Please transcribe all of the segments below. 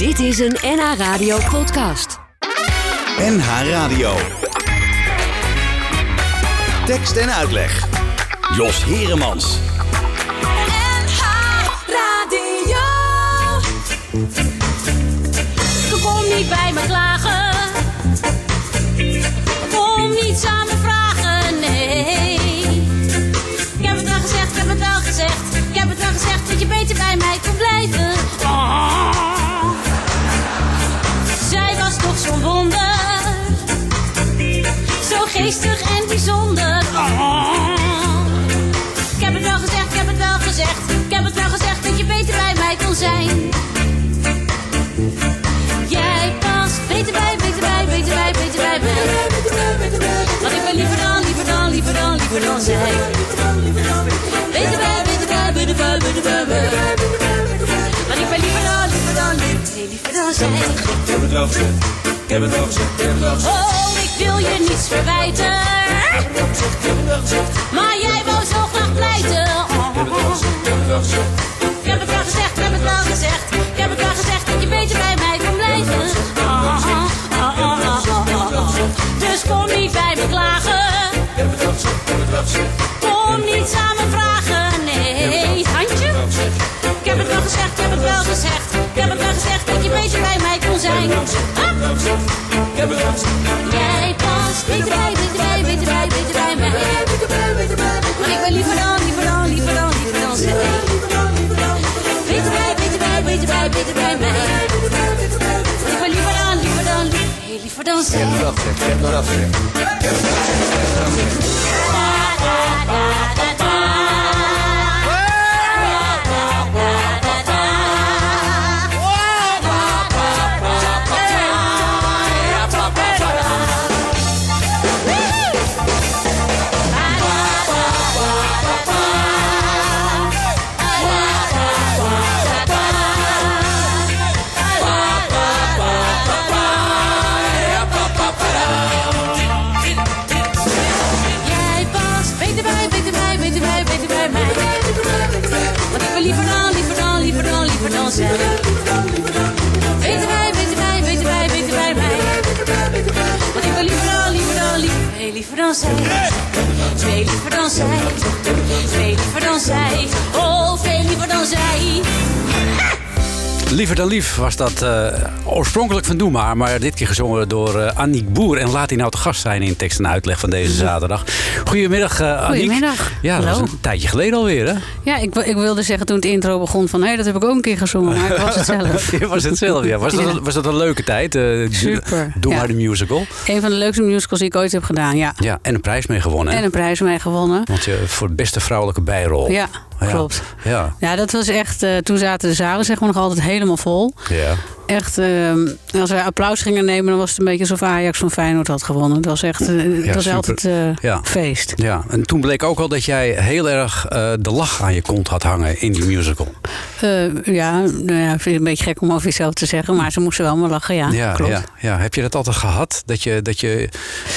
Dit is een NH Radio podcast. NH Radio. Tekst en uitleg. Jos Heremans. NH Radio. Kom niet bij me klagen. Kom niet samen vragen, nee. Ik heb het wel gezegd, ik heb het wel gezegd. Ik heb het wel gezegd dat je beter bij mij kon blijven. Geestig en bijzonder. Oh. Ik heb het wel gezegd, ik heb het wel gezegd. Ik heb het wel gezegd dat je beter bij mij kon zijn. Jij past beter bij, beter bij, beter bij, beter bij mij. Want ik ben liever dan, liever dan, liever dan, liever dan zij. Beter bij, beter bij, beter bij, beter bij mij. Want ik ben liever dan, liever dan, liever, liever dan zij. Ik heb het wel gezegd, ik heb het wel gezegd, ik heb het wel gezegd. Wil je niets verwijten. Maar jij wou zo graag pleiten. Ik heb het wel gezegd, ik heb het wel gezegd. Ik heb het wel gezegd dat je beter bij mij kon blijven. Dus kom niet bij me klagen. Kom niet samen vragen, nee. Handje? Ik heb het wel gezegd, ik heb het wel gezegd. Ik heb het wel gezegd dat je beter bij mij kon zijn. Jij past beter bij, beter bij, beter bij, beter bij mij. Maar ik ben liever dan, liever dan, liever dan, liever dan zij. Beter bij, beter bij, beter bij, beter bij mij. Ik ben liever dan, liever dan, liever, liever dan zij. Jij zij. Liever dan zij. Oh, veel liever dan zij. Liever dan lief was dat eh, oorspronkelijk van Doe maar, dit keer gezongen door uh, Boer. En laat hij nou te gast zijn in tekst en uitleg van deze zaterdag. Goedemiddag, uh. Goedemiddag. Ja, dat was Hallo. een tijdje geleden alweer, hè? Ja, ik, ik wilde zeggen toen het intro begon van... hé, dat heb ik ook een keer gezongen, maar ik was het zelf. Je was het zelf, ja. Was, Ja. Dat, was dat een leuke tijd? eh, Super, Doe ja. maar de musical. Een van de leukste musicals die ik ooit heb gedaan, ja. Ja, en een prijs mee gewonnen, hè? En een prijs mee gewonnen. Want je voor de beste vrouwelijke bijrol. Ja, klopt. Ja, Ja, dat was echt... eh, toen zaten de zalen zeg maar nog altijd helemaal vol. ja. Echt, eh, als wij applaus gingen nemen... dan was het een beetje alsof Ajax van Feyenoord had gewonnen. Het was echt... eh, het Ja, was super. altijd eh, Ja. feest. Ja, en toen bleek ook al dat jij heel erg eh, de lach aan je kont had hangen in die musical. Eh, ja, nou ja, ik vind het een beetje gek om over jezelf te zeggen... maar ze moesten wel maar lachen, ja. Ja, klopt. ja, ja. Heb je dat altijd gehad? Dat je, dat je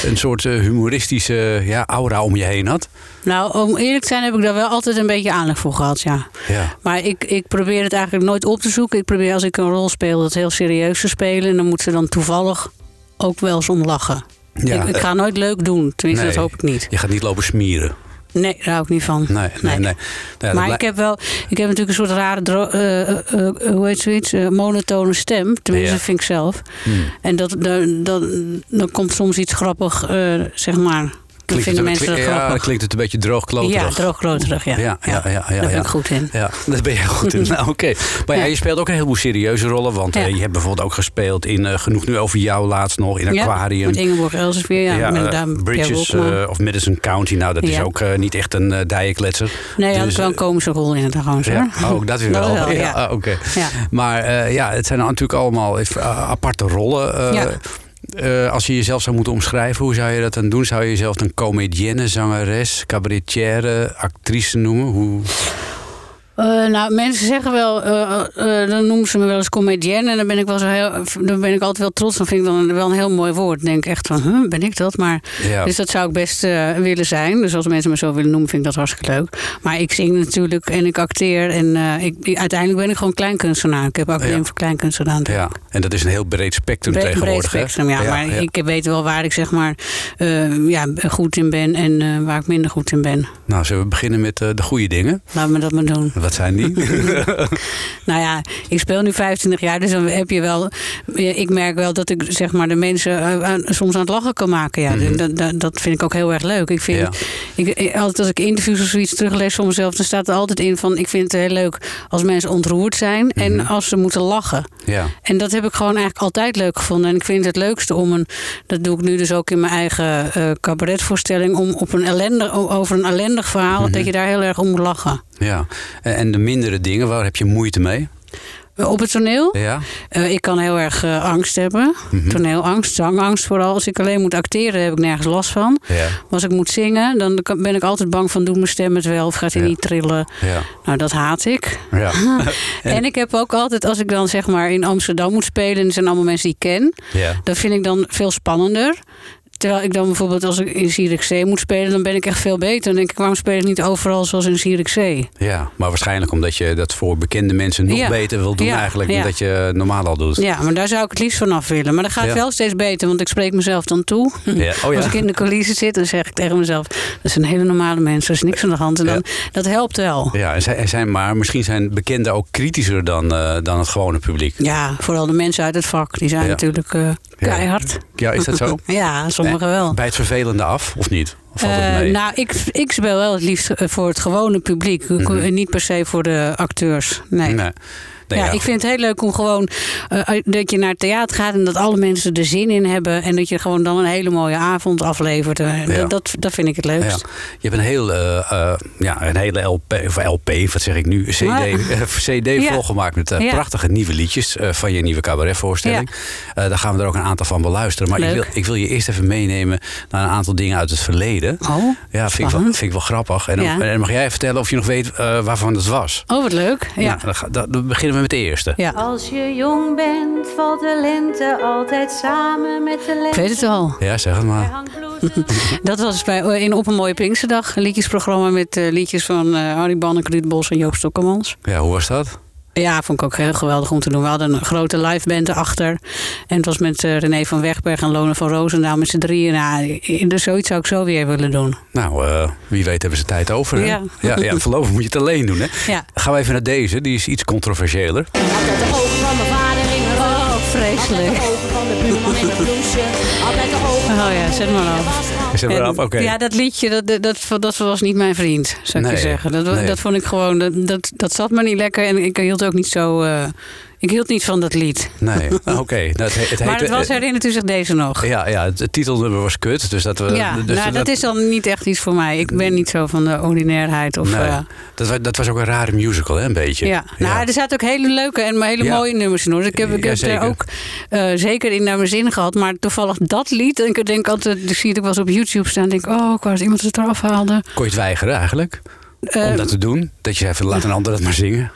een soort eh, humoristische ja, aura om je heen had? Nou, om eerlijk te zijn heb ik daar wel altijd een beetje aandacht voor gehad, ja. Ja. Maar ik, ik probeer het eigenlijk nooit op te zoeken. Ik probeer als ik een rol speel dat heel serieus te spelen. En dan moet ze dan toevallig ook wel eens om lachen. Ja, ik, ik ga nooit leuk doen. Tenminste, nee. dat hoop ik niet. Je gaat niet lopen smieren. Nee, daar hou ik niet van. Nee, nee, nee. Ja, maar ik heb wel, ik heb natuurlijk een soort rare, eh, hoe heet zoiets, Eh, monotone stem. Tenminste, Ja. vind ik zelf. Hmm. En dat, dan, dan, dan komt soms iets grappig, zeg maar. Klinkt vinden het, mensen dat ja, dan klinkt het een beetje droogkloterig. Ja, droogkloterig, ja. Ja, ja, ja, ja, Daar ben ja. ik goed in. Ja, daar ben jij goed in. Nou, oké. Maar ja, Ja. je speelt ook een heleboel serieuze rollen. Want Ja. eh, je hebt bijvoorbeeld ook gespeeld in eh, Genoeg Nu Over Jou laatst nog. In Ja, Aquarium. met Ingeborg Elsevier, ja. met eh, Bridges of Madison County. Nou, dat is Ja. ook niet echt een dijenkletser. Nee, hij had Dus, wel een komische rol in het trouwens. Ja, ook dat weer Dat wel. wel, ja. ah, oké. Ja. Maar ja, het zijn natuurlijk allemaal even, aparte rollen. Eh, als je jezelf zou moeten omschrijven, hoe zou je dat dan doen? Zou je jezelf een comedienne, zangeres, cabaretière, actrice noemen? Hoe... Eh, nou, mensen zeggen wel, eh, eh, dan noemen ze me wel eens comedienne. En dan ben ik wel zo heel, dan ben ik altijd wel trots. Dan vind ik dan wel een heel mooi woord. Dan denk ik echt van, huh, ben ik dat? Maar, Ja. Dus dat zou ik best willen zijn. Dus als mensen me zo willen noemen, vind ik dat hartstikke leuk. Maar ik zing natuurlijk en ik acteer. En ik, uiteindelijk ben ik gewoon kleinkunstenaar. Ik heb ook Ja. voor kleinkunst gedaan. Ja, en dat is een heel breed spectrum Breed, breed tegenwoordig. hè? spectrum, ja. maar ik weet wel waar ik zeg maar ja, goed in ben en waar ik minder goed in ben. Nou, zullen we beginnen met de goede dingen? Laten we dat maar doen. Wat zijn die? Nou ja, ik speel nu 25 jaar, dus dan heb je wel. Ik merk wel dat ik zeg maar de mensen eh, aan- soms aan het lachen kan maken. Ja, dat, dat, dat vind ik ook heel erg leuk. Ik vind, Ja. ik, altijd als ik interviews of zoiets teruglees van mezelf, dan staat er altijd in van: ik vind het heel leuk als mensen ontroerd zijn en als ze moeten lachen. ja. En dat heb ik gewoon eigenlijk altijd leuk gevonden. En ik vind het leukste om een, dat doe ik nu dus ook in mijn eigen eh cabaretvoorstelling, om op een ellendig, over een ellendig verhaal, dat je daar heel erg om moet lachen. ja. En en de mindere dingen, waar heb je moeite mee? Op het toneel? Ja? Eh, ik kan heel erg eh, angst hebben. Mhm. Toneelangst, zangangst vooral. Als ik alleen moet acteren, heb ik nergens last van. Ja. Maar Als ik moet zingen, dan ben ik altijd bang van... doet mijn stem het wel of gaat hij Ja. niet trillen? Ja. Nou, dat haat ik. ja. En ik heb ook altijd, als ik dan zeg maar in Amsterdam moet spelen... en er zijn allemaal mensen die ik ken... ja. dat vind ik dan veel spannender. Terwijl ik dan bijvoorbeeld als ik in Zierikzee moet spelen... dan ben ik echt veel beter. Dan denk ik, waarom speel ik niet overal zoals in Zierikzee? Ja, maar waarschijnlijk omdat je dat voor bekende mensen nog Ja. beter wil doen Ja, eigenlijk ja. dan dat je normaal al doet. Ja, maar daar zou ik het liefst vanaf willen. Maar dan gaat wel steeds beter, want ik spreek mezelf dan toe. Ja. Oh Als ik in de coulissen zit, dan zeg ik tegen mezelf... dat zijn hele normale mensen, er is niks aan de hand. En dan, Dat helpt wel. Ja, en zij- en zijn, maar misschien zijn bekenden ook kritischer dan, eh, dan het gewone publiek. Ja, vooral de mensen uit het vak, die zijn natuurlijk eh, keihard. Ja, is dat zo? Ja, sommigen wel. Bij het vervelende af, of niet? Of valt het mee? nou, ik, ik speel wel het liefst eh, voor het gewone publiek. Mhm. Niet per se voor de acteurs. Nee. nee. Nee, ja, ja, ik vind het heel leuk om gewoon eh, dat je naar het theater gaat en dat alle mensen er zin in hebben. En dat je gewoon dan een hele mooie avond aflevert. Eh, Ja. Dat, dat, dat vind ik het leukst. Ja. Je hebt een, heel, eh, ja, een hele LP, of LP, wat zeg ik nu, CD, eh, CD volgemaakt met prachtige nieuwe liedjes van je nieuwe cabaretvoorstelling. Daar gaan we er ook een aantal van beluisteren. Maar ik wil, ik wil je eerst even meenemen naar een aantal dingen uit het verleden. Oh, Ja, vind ik, wel, vind ik wel grappig. En dan, Ja. en dan mag jij vertellen of je nog weet waarvan het was. Oh, wat leuk. Ja. Nou, dan, ga- dan- dan beginnen we met de eerste. ja. Als je jong bent, valt de lente altijd samen met de lente. Ik weet het al. Ja, zeg het maar. Dat was bij, eh, in Op een Mooie Pinksterdag. Een liedjesprogramma met eh, liedjes van eh Harry Banneke, Ruud Bos en Joop Stokkemans. Ja, hoe was dat? Ja, vond ik ook heel geweldig om te doen. We hadden een grote live band erachter. En het was met eh, René van Wegberg en Lone van Roosendaal met z'n drieën. Nou, dus zoiets zou ik zo weer willen doen. Nou, eh, wie weet hebben ze tijd over. Hè? Ja. Ja, ja, voorlopig moet je het alleen doen. Hè? Ja. Gaan we even naar deze, die is iets controversiëler. Altijd de ogen van mijn vader in mijn Oh, Altijd vreselijk. de ogen van de buurman in een bloesje. Altijd de ogen Oh ja, zet maar af. Is En-. Ja, dat liedje, dat, dat, dat, was niet mijn vriend, zou ik Nee, je zeggen. Dat, nee. dat vond ik gewoon, dat, dat, dat zat me niet lekker. En ik hield ook niet zo, eh, ik hield niet van dat lied. Nee, Ah, oké. Nou, het, he- het maar het was, herinnert u zich deze nog? Ja, ja, het, titelnummer was kut. Dus dat, we, ja, dus nou, dat is dan niet echt iets voor mij. Ik ben niet zo van de ordinairheid. Of, Nee, eh, dat, was, dat was ook een rare musical, hè, een beetje. ja. Nou, er zaten ook hele leuke en maar hele Ja. mooie nummers in. Hoor. Ik heb, ik heb er ook eh, zeker in naar mijn zin gehad. Maar toevallig dat lied, en ik denk altijd, ik zie het ook wel eens op YouTube staan. denk ik, oh, ik dat iemand het eraf haalde. Kon je het weigeren eigenlijk? Eh, om dat te doen? Dat je even laat een ander het maar zingen?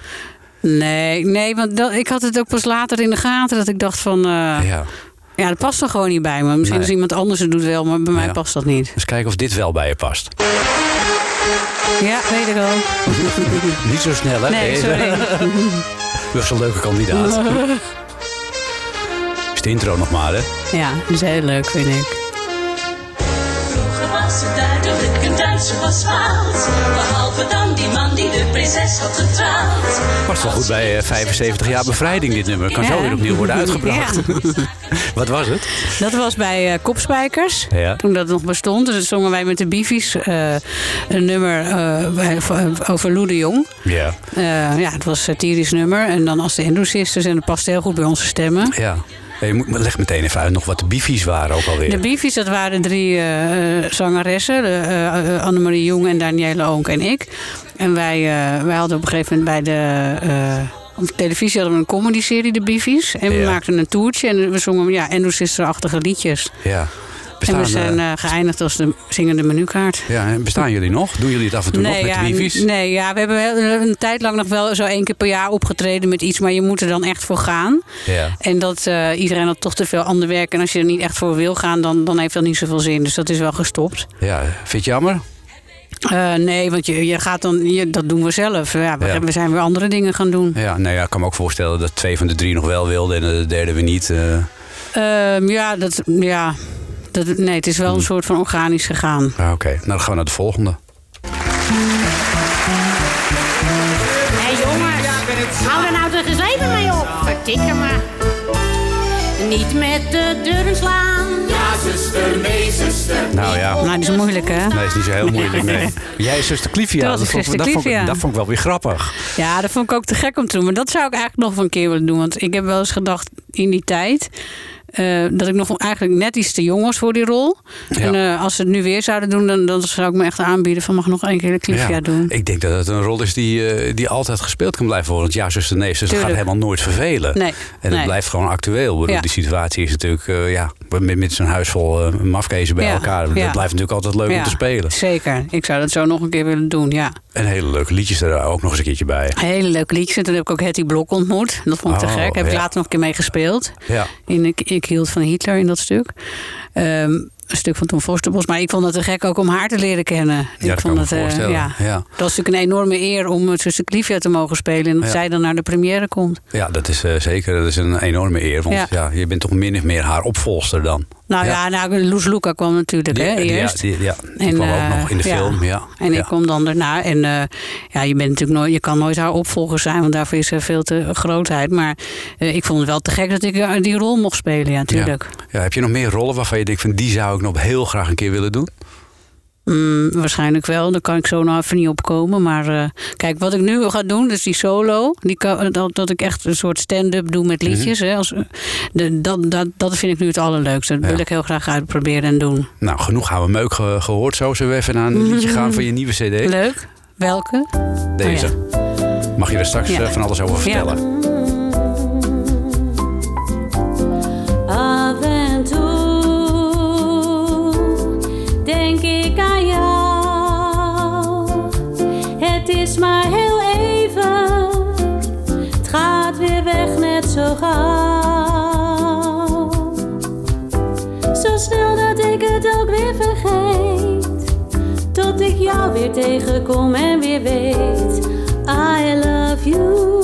Nee, nee, want dat, ik had het ook pas later in de gaten dat ik dacht van... eh, ja. Ja. dat past er gewoon niet bij me. Misschien Nee. als iemand anders het doet wel, maar bij mij past dat niet. Dus kijken of dit wel bij je past. Ja, weet ik wel. Niet zo snel, hè? Nee, sorry. Dat was een leuke kandidaat. Is de intro nog maar, hè? Ja, dat is heel leuk, vind ik. Het duidelijk, een Duitser was. Behalve dan die man die de prinses had getrouwd. Past wel goed bij eh, 75 jaar bevrijding, dit nummer. Kan zo weer opnieuw worden uitgebracht. Ja. Wat was het? Dat was bij eh, Kopspijkers. Ja. Toen dat nog bestond. Dus dat zongen wij met de Bifies eh, een nummer eh, over Lou de Jong. Ja. Eh, ja, het was een satirisch nummer. En dan als de Endo Sisters. En dat past heel goed bij onze stemmen. Ja. Je moet, leg meteen even uit nog wat de bifies waren ook alweer. De Bifies, dat waren drie eh, eh, zangeressen. eh, Annemarie Jong en Danielle Oonk en ik. En wij, wij hadden op een gegeven moment bij de... op televisie hadden we een comedy-serie, de Bifies. En we Ja. maakten een toertje en we zongen ja, Endo Sister-achtige liedjes. Ja. Bestaan, en we zijn eh, geëindigd als de zingende menukaart. ja, en bestaan jullie nog? Doen jullie het af en toe nog met ja, de wifi's? nee, ja, we hebben een tijd lang nog wel zo één keer per jaar opgetreden met iets, maar je moet er dan echt voor gaan. Ja. En dat eh, iedereen had toch te veel ander werk. En als je er niet echt voor wil gaan, dan, dan heeft dat niet zoveel zin. Dus dat is wel gestopt. ja, vind je het jammer? Eh, nee, want je, je gaat dan, je, dat doen we zelf. Ja, we, Ja. we zijn weer andere dingen gaan doen. Ja, nou ja, ik kan me ook voorstellen dat twee van de drie nog wel wilden en de derde weer niet. eh. Ehm, ja, dat, ja dat, nee, het is wel Hmm. een soort van organisch gegaan. Ah, Oké, nou dan gaan we naar de volgende. Hé jongens, hou er nou toch eens even mee op. Vertikke me. Niet met de deuren slaan. Nou ja, Nou, die is moeilijk, hè? nee, is niet zo heel moeilijk. Nee. Jij is zuster Clivia. Dat ik vond, zuster dat, vond, ik- dat vond ik wel weer grappig. Ja, dat vond ik ook te gek om te doen. Maar dat zou ik eigenlijk nog wel een keer willen doen. Want ik heb wel eens gedacht in die tijd... eh, dat ik nog eigenlijk net iets te jong was voor die rol. Ja. En eh, als ze het nu weer zouden doen, dan, dan zou ik me echt aanbieden van mag ik nog één keer de Clivia Ja. doen. Ik denk dat het een rol is die, eh, die altijd gespeeld kan blijven worden. Want ja, zuster, nee, zuster gaat helemaal nooit vervelen. Nee, En het blijft gewoon actueel. Bedoel, Ja. Die situatie is natuurlijk, ja, met, met zo'n huis vol mafkezen bij Ja, elkaar. Dat ja. blijft natuurlijk altijd leuk om Ja, te spelen. Zeker. Ik zou dat zo nog een keer willen doen, ja. En hele leuke liedjes er ook nog eens een keertje bij. Hele leuke liedjes. En toen heb ik ook Hetty Blok ontmoet. Dat vond ik Oh, te gek. Heb ik ja. later nog een keer mee gespeeld. Ja. In ik, ik hield van Hitler in dat stuk. Ehm, een stuk van Tom Forsterbos. Maar ik vond het te gek ook om haar te leren kennen. Ja, ik dat vond het, eh, ja. Ja. Dat is natuurlijk een enorme eer om met zuster Clivia te mogen spelen. En dat Ja. zij dan naar de première komt. Ja, dat is eh, zeker. Dat is een enorme eer. Want ja. Je bent toch min of meer haar opvolster dan. Nou ja, nou, Loes Luca kwam natuurlijk hè, eerst. Ja, die, ja, die En, kwam ook eh, nog in de film. Ja. En ik kom dan daarna. En eh, ja, je, bent natuurlijk nooit, je kan nooit haar opvolger zijn, want daarvoor is er veel te grootheid. Maar eh, ik vond het wel te gek dat ik eh, die rol mocht spelen, ja, natuurlijk. Ja, heb je nog meer rollen waarvan je denkt van die zou ik nog heel graag een keer willen doen? Mm, waarschijnlijk wel, daar kan ik zo nog even niet op komen. Maar eh, kijk, wat ik nu ga doen, dus die solo, die kan, dat, dat ik echt een soort stand-up doe met liedjes. hè, als, eh, de, dat, dat, dat vind ik nu het allerleukste. Dat Ja. wil ik heel graag uitproberen en doen. Nou, genoeg gaan we meuk ge- gehoord. Zo zullen we even naar een liedje gaan van je nieuwe cd. Leuk. Welke? Deze. Mag je er straks Ja. eh, van alles over Ja. vertellen? Zo. Zo snel dat ik het ook weer vergeet, tot ik jou weer tegenkom en weer weet. I love you.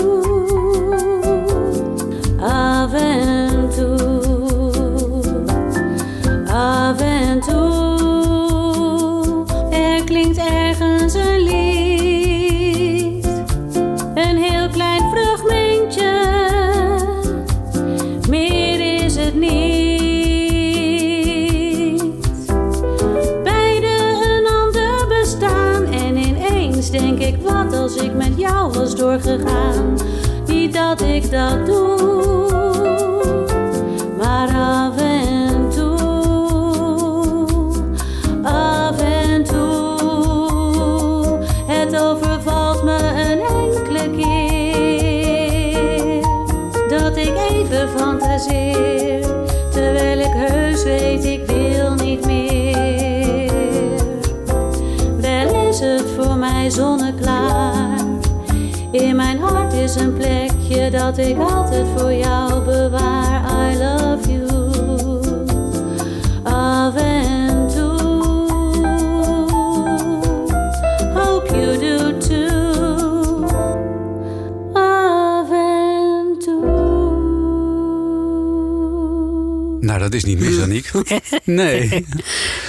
Doorgegaan. Niet dat ik dat doe, dat ik altijd voor jou bewaar. Dat is niet mis, Aniek. Nee.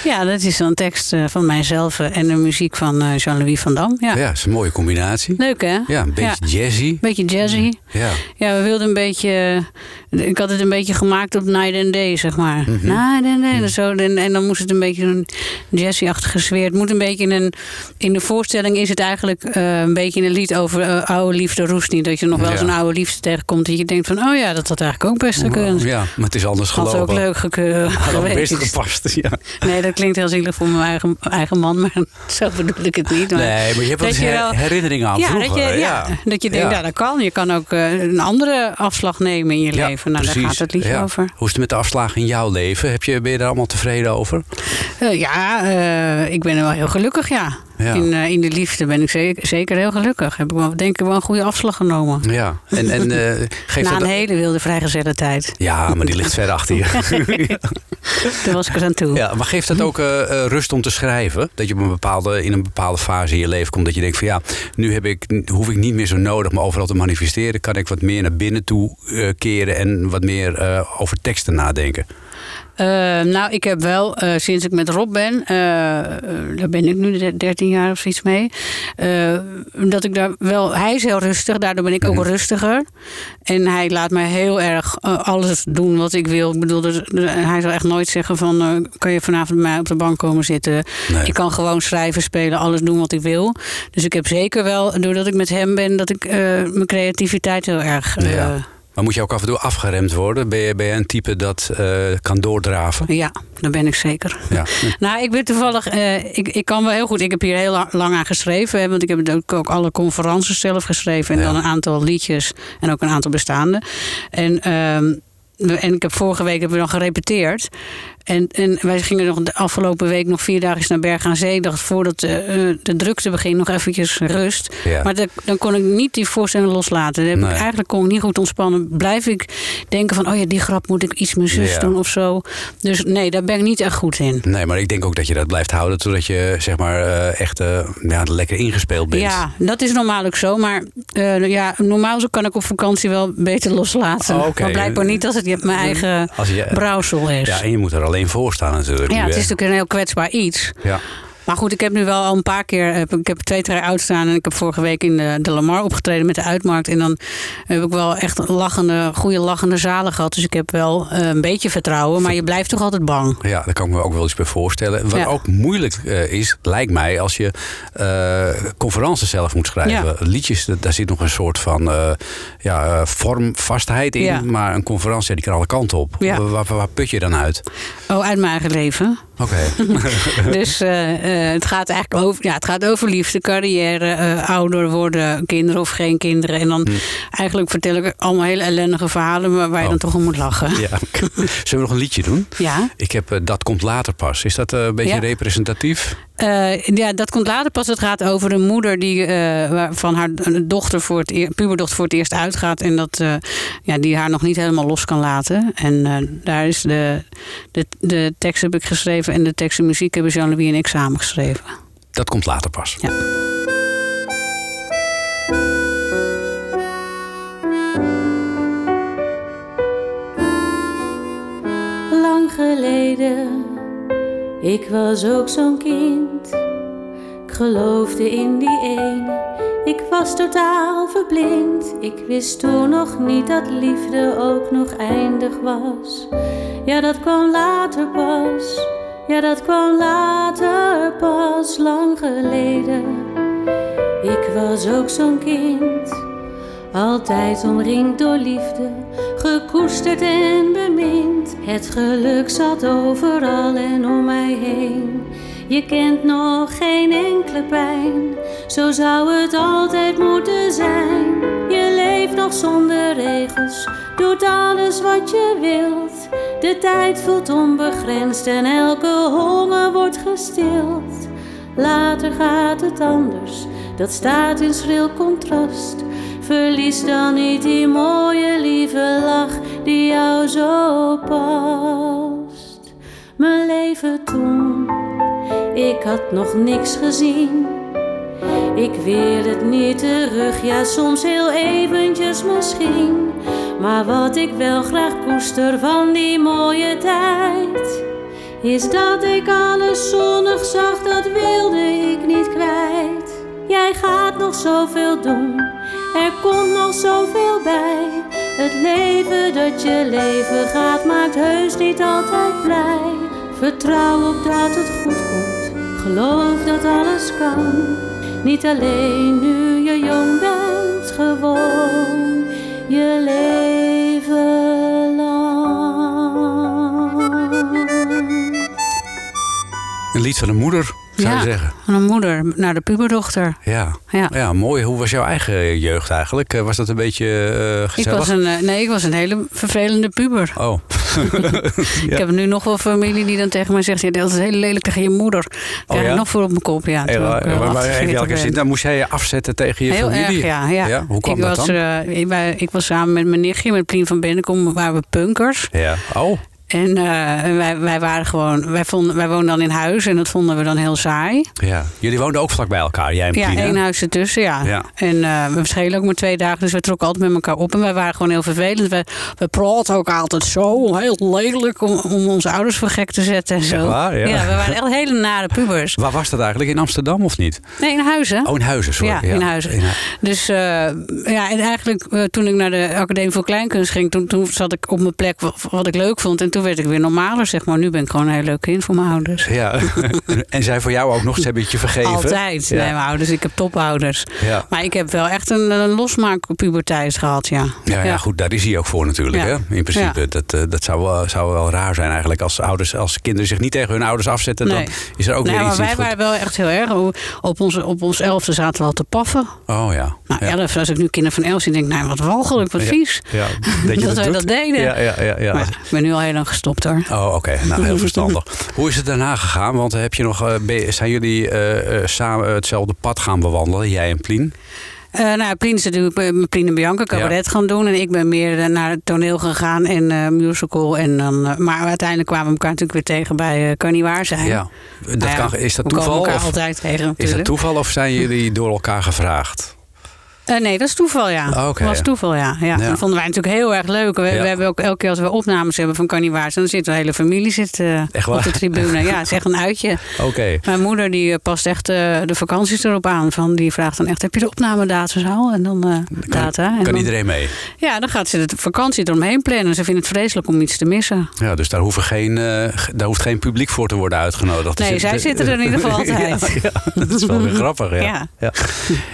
Ja, dat is een tekst eh, van mijzelf eh, en de muziek van eh, Jean-Louis van Dam. Ja. Ja, dat is een mooie combinatie. Leuk hè? Ja, een beetje jazzy. Beetje jazzy. Ja. Ja, we wilden een beetje. Ik had het een beetje gemaakt op Night and Day, zeg maar. Mhm. Night and Day. Zo, en, en dan moest het een beetje een jazzy-achtige sfeer. Het moet een beetje in een. In de voorstelling is het eigenlijk een beetje een lied over oude liefde roest niet. Dat je nog wel Ja. een oude liefde tegenkomt. Dat je denkt van, oh ja, dat had eigenlijk ook best gekund. Ja, maar het is anders gelopen. ook leuk best geweest. gepast, ja. Nee, dat klinkt heel zielig voor mijn eigen, eigen man, maar zo bedoel ik het niet. Maar Nee, maar je hebt wel dat eens je her- herinneringen aan ja, vroeger. Dat je, ja. dat je denkt, Ja. ja. dat kan. Je kan ook eh, een andere afslag nemen in je Ja, leven. Nou, daar precies. gaat het Ja. over. Hoe is het met de afslagen in jouw leven? Heb je, ben je daar allemaal tevreden over? Eh, ja, eh, ik ben wel heel gelukkig, ja. Ja. In, eh, in de liefde ben ik zeker, zeker heel gelukkig. Heb ik wel, denk ik wel een goede afslag genomen. Ja, en, en eh, geeft Na dat... een hele wilde vrijgezelle tijd. Ja, maar die ligt ver achter je. Daar was ik er aan toe. Ja, maar geeft dat ook eh, rust om te schrijven? Dat je op een bepaalde, in een bepaalde fase in je leven komt dat je denkt van ja, nu heb ik, hoef ik niet meer zo nodig me overal te manifesteren. Kan ik wat meer naar binnen toe keren en wat meer over teksten nadenken? Eh, nou, ik heb wel, eh, sinds ik met Rob ben, eh, eh, daar ben ik nu de- 13 jaar of zoiets mee, dat ik daar wel, hij is heel rustig, daardoor ben ik ook rustiger. En hij laat mij heel erg alles doen wat ik wil. Ik bedoel, dus, hij zal echt nooit zeggen van, kan je vanavond bij mij op de bank komen zitten? Nee. Ik kan gewoon schrijven, spelen, alles doen wat ik wil. Dus ik heb zeker wel, doordat ik met hem ben, dat ik mijn creativiteit heel erg... Ja. Maar moet je ook af en toe afgeremd worden? Ben je, ben je een type dat eh, kan doordraven? Ja, dat ben ik zeker. Ja. Nou, ik ben toevallig, eh, ik, ik kan wel heel goed. Ik heb hier heel la- lang aan geschreven, hè, want ik heb ook, ook alle conferences zelf geschreven en Ja. dan een aantal liedjes en ook een aantal bestaande. En, ehm, en ik heb vorige week hebben we dan gerepeteerd. En, en wij gingen nog de afgelopen week nog vier dagen naar Berg aan Zee. Ik dacht voordat de, eh, de drukte begint nog eventjes rust. Ja. Maar dan kon ik niet die voorstelling loslaten. Ik, eigenlijk kon ik niet goed ontspannen. Blijf ik denken van, oh ja, die grap moet ik iets mijn zus Ja. doen of zo. Dus nee, daar ben ik niet echt goed in. Nee, maar ik denk ook dat je dat blijft houden totdat je zeg maar eh, echt eh, ja, lekker ingespeeld bent. Ja, dat is normaal ook zo. Maar eh, ja, normaal zo kan ik op vakantie wel beter loslaten. Oh. Maar blijkbaar niet als het mijn eigen Als je, brouwsel is. ja, en je moet er alleen voor staan natuurlijk. Ja, het is natuurlijk een heel kwetsbaar iets. Ja. Maar goed, ik heb nu wel al een paar keer. Heb, ik heb twee, drie uitstaan. En ik heb vorige week in de, de Lamar opgetreden met de uitmarkt. En dan heb ik wel echt lachende, goede lachende zalen gehad. Dus ik heb wel eh, een beetje vertrouwen. Maar je blijft toch altijd bang. Ja, daar kan ik me ook wel eens bij voorstellen. Wat Ja. ook moeilijk eh, is, lijkt mij, als je eh conferences zelf moet schrijven. Ja. Liedjes, daar zit nog een soort van eh, ja, eh, vormvastheid in. Ja. Maar een conferentie, die kan alle kanten op. Ja. Waar, waar, waar put je dan uit? Oh, uit mijn eigen leven. Oké. Dus eh, eh, het gaat eigenlijk over, ja, het gaat over liefde, carrière, eh, ouder worden, kinderen of geen kinderen. En dan eigenlijk vertel ik allemaal hele ellendige verhalen maar waar je Hm. Oh. dan toch om moet lachen. ja. Zullen we nog een liedje doen? Ja. Ik heb Dat komt later pas. Is dat eh, een beetje Ja. representatief? Eh, ja, dat komt later pas. Het gaat over een moeder die eh, waarvan haar dochter voor het eer, puberdochter voor het eerst uitgaat. En dat, eh, ja, die haar nog niet helemaal los kan laten. En eh, daar is de, de, de tekst heb ik geschreven en de tekst en muziek hebben Jean-Louis en ik samen geschreven. Dat komt later pas. Ja. Lang geleden, ik was ook zo'n kind. Ik geloofde in die ene, ik was totaal verblind. Ik wist toen nog niet dat liefde ook nog eindig was. Ja, dat kwam later pas, ja, dat kwam later pas, lang geleden. Ik was ook zo'n kind. Altijd omringd door liefde, gekoesterd en bemind. Het geluk zat overal en om mij heen. Je kent nog geen enkele pijn, zo zou het altijd moeten zijn. Je leeft nog zonder regels, doet alles wat je wilt. De tijd voelt onbegrensd en elke honger wordt gestild. Later gaat het anders, dat staat in schril contrast. Verlies dan niet die mooie lieve lach die jou zo past. Mijn leven toen, ik had nog niks gezien. Ik wil het niet terug, ja soms heel eventjes misschien. Maar wat ik wel graag koester van die mooie tijd, is dat ik alles zonnig zag, dat wilde ik niet kwijt. Jij gaat nog zoveel doen, er komt nog zoveel bij. Het leven dat je leven gaat maakt heus niet altijd blij. Vertrouw op dat het goed komt. Geloof dat alles kan. Niet alleen nu je jong bent, gewoon je leven lang. Een lied van een moeder zou ja, je zeggen. van een moeder naar de puberdochter. Ja. Ja. ja, mooi. Hoe was jouw eigen jeugd eigenlijk? Eh, Was dat een beetje eh, Ik gezellig? was een, eh, nee, ik was een hele vervelende puber. Oh, Ik heb nu nog wel familie die dan tegen mij zegt... "Ja, dat is heel lelijk tegen je moeder. Krijg ja? ik nog voor op mijn kop, ja. Hey, terwijl ik, maar, eh, maar, maar in 48 welke ben. zin? Dan moest jij je afzetten tegen je Heel familie? erg, ja. ja. Hoe kwam ik dat was, dan? eh, ik, wij- ik was samen met mijn nichtje, met Plien van Bennekom, waren we punkers. Ja. Oh, En eh, wij, wij waren gewoon, wij, vonden, wij woonden dan in huis en dat vonden we dan heel saai. ja. Jullie woonden ook vlak bij elkaar, jij en Ja, één huis ertussen, ja. Ja. En eh, we verschillen ook maar twee dagen, dus we trokken altijd met elkaar op. En wij waren gewoon heel vervelend. We, we praten ook altijd zo, heel lelijk, om, om onze ouders voor gek te zetten en zo. Echt waar? Ja. we waren echt hele nare pubers. Waar was dat eigenlijk? In Amsterdam of niet? Nee, in huizen. Oh, in Huizen, sorry. Ja, in Huizen. In Dus eh, ja, en eigenlijk toen ik naar de Academie voor Kleinkunst ging, toen, toen zat ik op mijn plek wat, wat ik leuk vond. En toen werd ik weer normaler, zeg maar. Nu ben ik gewoon een heel leuk kind voor mijn ouders. Ja. en zij voor jou ook nog, ze hebben het je vergeven? Altijd. Ja. Nee, mijn ouders, ik heb topouders. Ja. Maar ik heb wel echt een, een losmaakpuberteit gehad, ja. Ja, ja, goed, daar is hij ook voor natuurlijk. Hè? In principe, dat, eh, dat zou, wel, zou wel raar zijn eigenlijk. Als, ouders, als kinderen zich niet tegen hun ouders afzetten, Nee. dan is er ook nee, weer maar iets wij niet goed. waren wel echt heel erg. Op ons, op ons elfde zaten we al te paffen. Oh ja. Nou, ja. elf, als ik nu kinderen van elf zie, denk ik, nou, wat walgelijk, wat vies. Ja, dat je dat wij dat deden. Ja, ja, ja. ja. Maar ik ben nu al heel gestopt hoor. Oh, oké. Nou, heel verstandig. Hoe is het daarna gegaan? Want heb je nog, eh, zijn jullie eh, eh, samen hetzelfde pad gaan bewandelen, jij en Plien? Nou, Plien is natuurlijk met Plien en Bianca cabaret gaan doen. En ik ben meer naar het toneel gegaan en musical. En dan, maar uiteindelijk kwamen we elkaar natuurlijk weer tegen bij Kan Niet Waar Zijn. Ja. Dat Nou ja, kan, is dat we komen toeval? Of, altijd tegen is dat natuurlijk. toeval of zijn jullie door elkaar gevraagd? Eh, nee, dat is toeval, ja. Dat was ja. toeval, ja. ja. Ja. Dat vonden wij natuurlijk heel erg leuk. We, Ja. we hebben ook elke keer als we opnames hebben van Kan Zijn... dan zit de hele familie zit, eh, op de tribune. Ja, het is echt een uitje. Oké. Mijn moeder die eh, past echt de vakanties erop aan. Van, die vraagt dan echt, heb je de opnamedata al? En dan eh, data. En Kan dan- iedereen mee? Ja, dan gaat ze de vakantie eromheen plannen. Ze vindt het vreselijk om iets te missen. Ja, dus daar, hoeven geen, daar hoeft geen publiek voor te worden uitgenodigd. Nee, Dus zij zitten er in ieder geval altijd. Dat is wel weer grappig. Ja.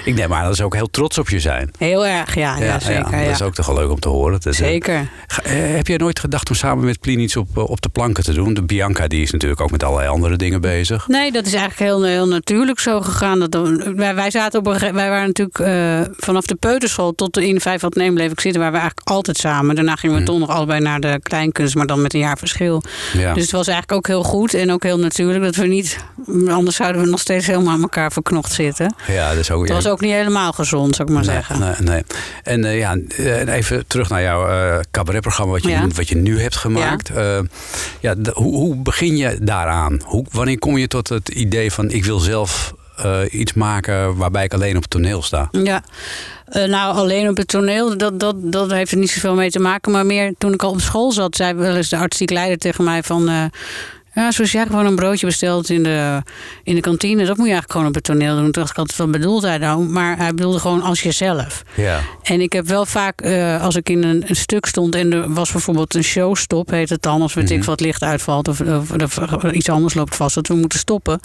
Ik neem aan dat ze ook heel trots op je zijn. Heel erg, ja, ja, zeker. Ja, Dat is ook toch wel leuk om te horen. Dat, eh, Zeker. Eh, heb je nooit gedacht om samen met Plien iets op, eh, op de planken te doen? De Bianca die is natuurlijk ook met allerlei andere dingen bezig. Nee, dat is eigenlijk heel, heel natuurlijk zo gegaan. Dat, wij, wij, zaten op een, wij waren natuurlijk vanaf de peuterschool tot de in vijf wat neem bleef ik zitten. Waren we eigenlijk altijd samen. Daarna gingen we toch nog allebei naar de kleinkunst, maar dan met een jaar verschil. Mhm. Ja. Dus het was eigenlijk ook heel goed en ook heel natuurlijk dat we niet... Anders zouden we nog steeds helemaal aan elkaar verknocht zitten. ja, dat is ook, Het was ook niet helemaal gezond, zou ik maar Nee, zeggen. Nee, nee. En eh, ja, eh, even terug naar jouw eh cabaretprogramma wat je, Ja. wat je nu hebt gemaakt. Ja. ja, de- hoe, hoe begin je daaraan? Hoe, wanneer kom je tot het idee van ik wil zelf eh, iets maken waarbij ik alleen op het toneel sta? Ja, Eh, nou alleen op het toneel, dat, dat, dat heeft er niet zoveel mee te maken. Maar meer toen ik al op school zat, zei wel eens de artistiek leider tegen mij van... eh, ja, zoals jij gewoon een broodje bestelt in de, in de kantine, dat moet je eigenlijk gewoon op het toneel doen. Toen dacht ik altijd, wat bedoelt hij nou? Maar hij bedoelde gewoon als jezelf. Ja. En ik heb wel vaak, eh, als ik in een, een stuk stond en er was bijvoorbeeld een showstop, heet het dan, als weet Mhm. ik wat licht uitvalt of, of, of iets anders loopt vast, dat we moeten stoppen.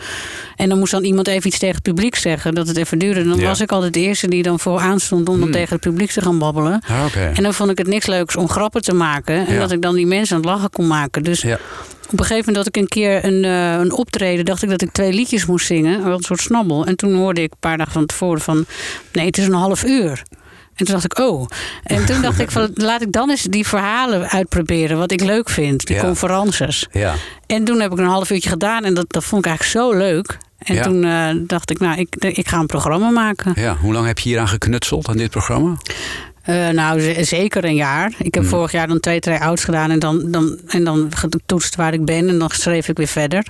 En dan moest dan iemand even iets tegen het publiek zeggen, dat het even duurde. Dan Ja. was ik altijd de eerste die dan vooraan stond om dan tegen het publiek te gaan babbelen. Ah, Oké. En dan vond ik het niks leuks om grappen te maken. En Ja. dat ik dan die mensen aan het lachen kon maken. Dus Ja. Op een gegeven moment dat ik een keer een, eh, een optreden... dacht ik dat ik twee liedjes moest zingen. Wel Een soort snabbel. En toen hoorde ik een paar dagen van tevoren van... nee, het is een half uur. En toen dacht ik, oh. En toen dacht ik, van, laat ik dan eens die verhalen uitproberen. Wat ik leuk vind, die Ja. conferences. Ja. En toen heb ik een half uurtje gedaan. En dat, dat vond ik eigenlijk zo leuk. En Ja. toen eh, dacht ik, nou, ik, ik ga een programma maken. ja. Hoe lang heb je hier aan geknutseld aan dit programma? Eh, nou, zeker een jaar. Ik heb Hmm. vorig jaar dan twee try-outs gedaan en dan, dan, en dan getoetst waar ik ben en dan schreef ik weer verder.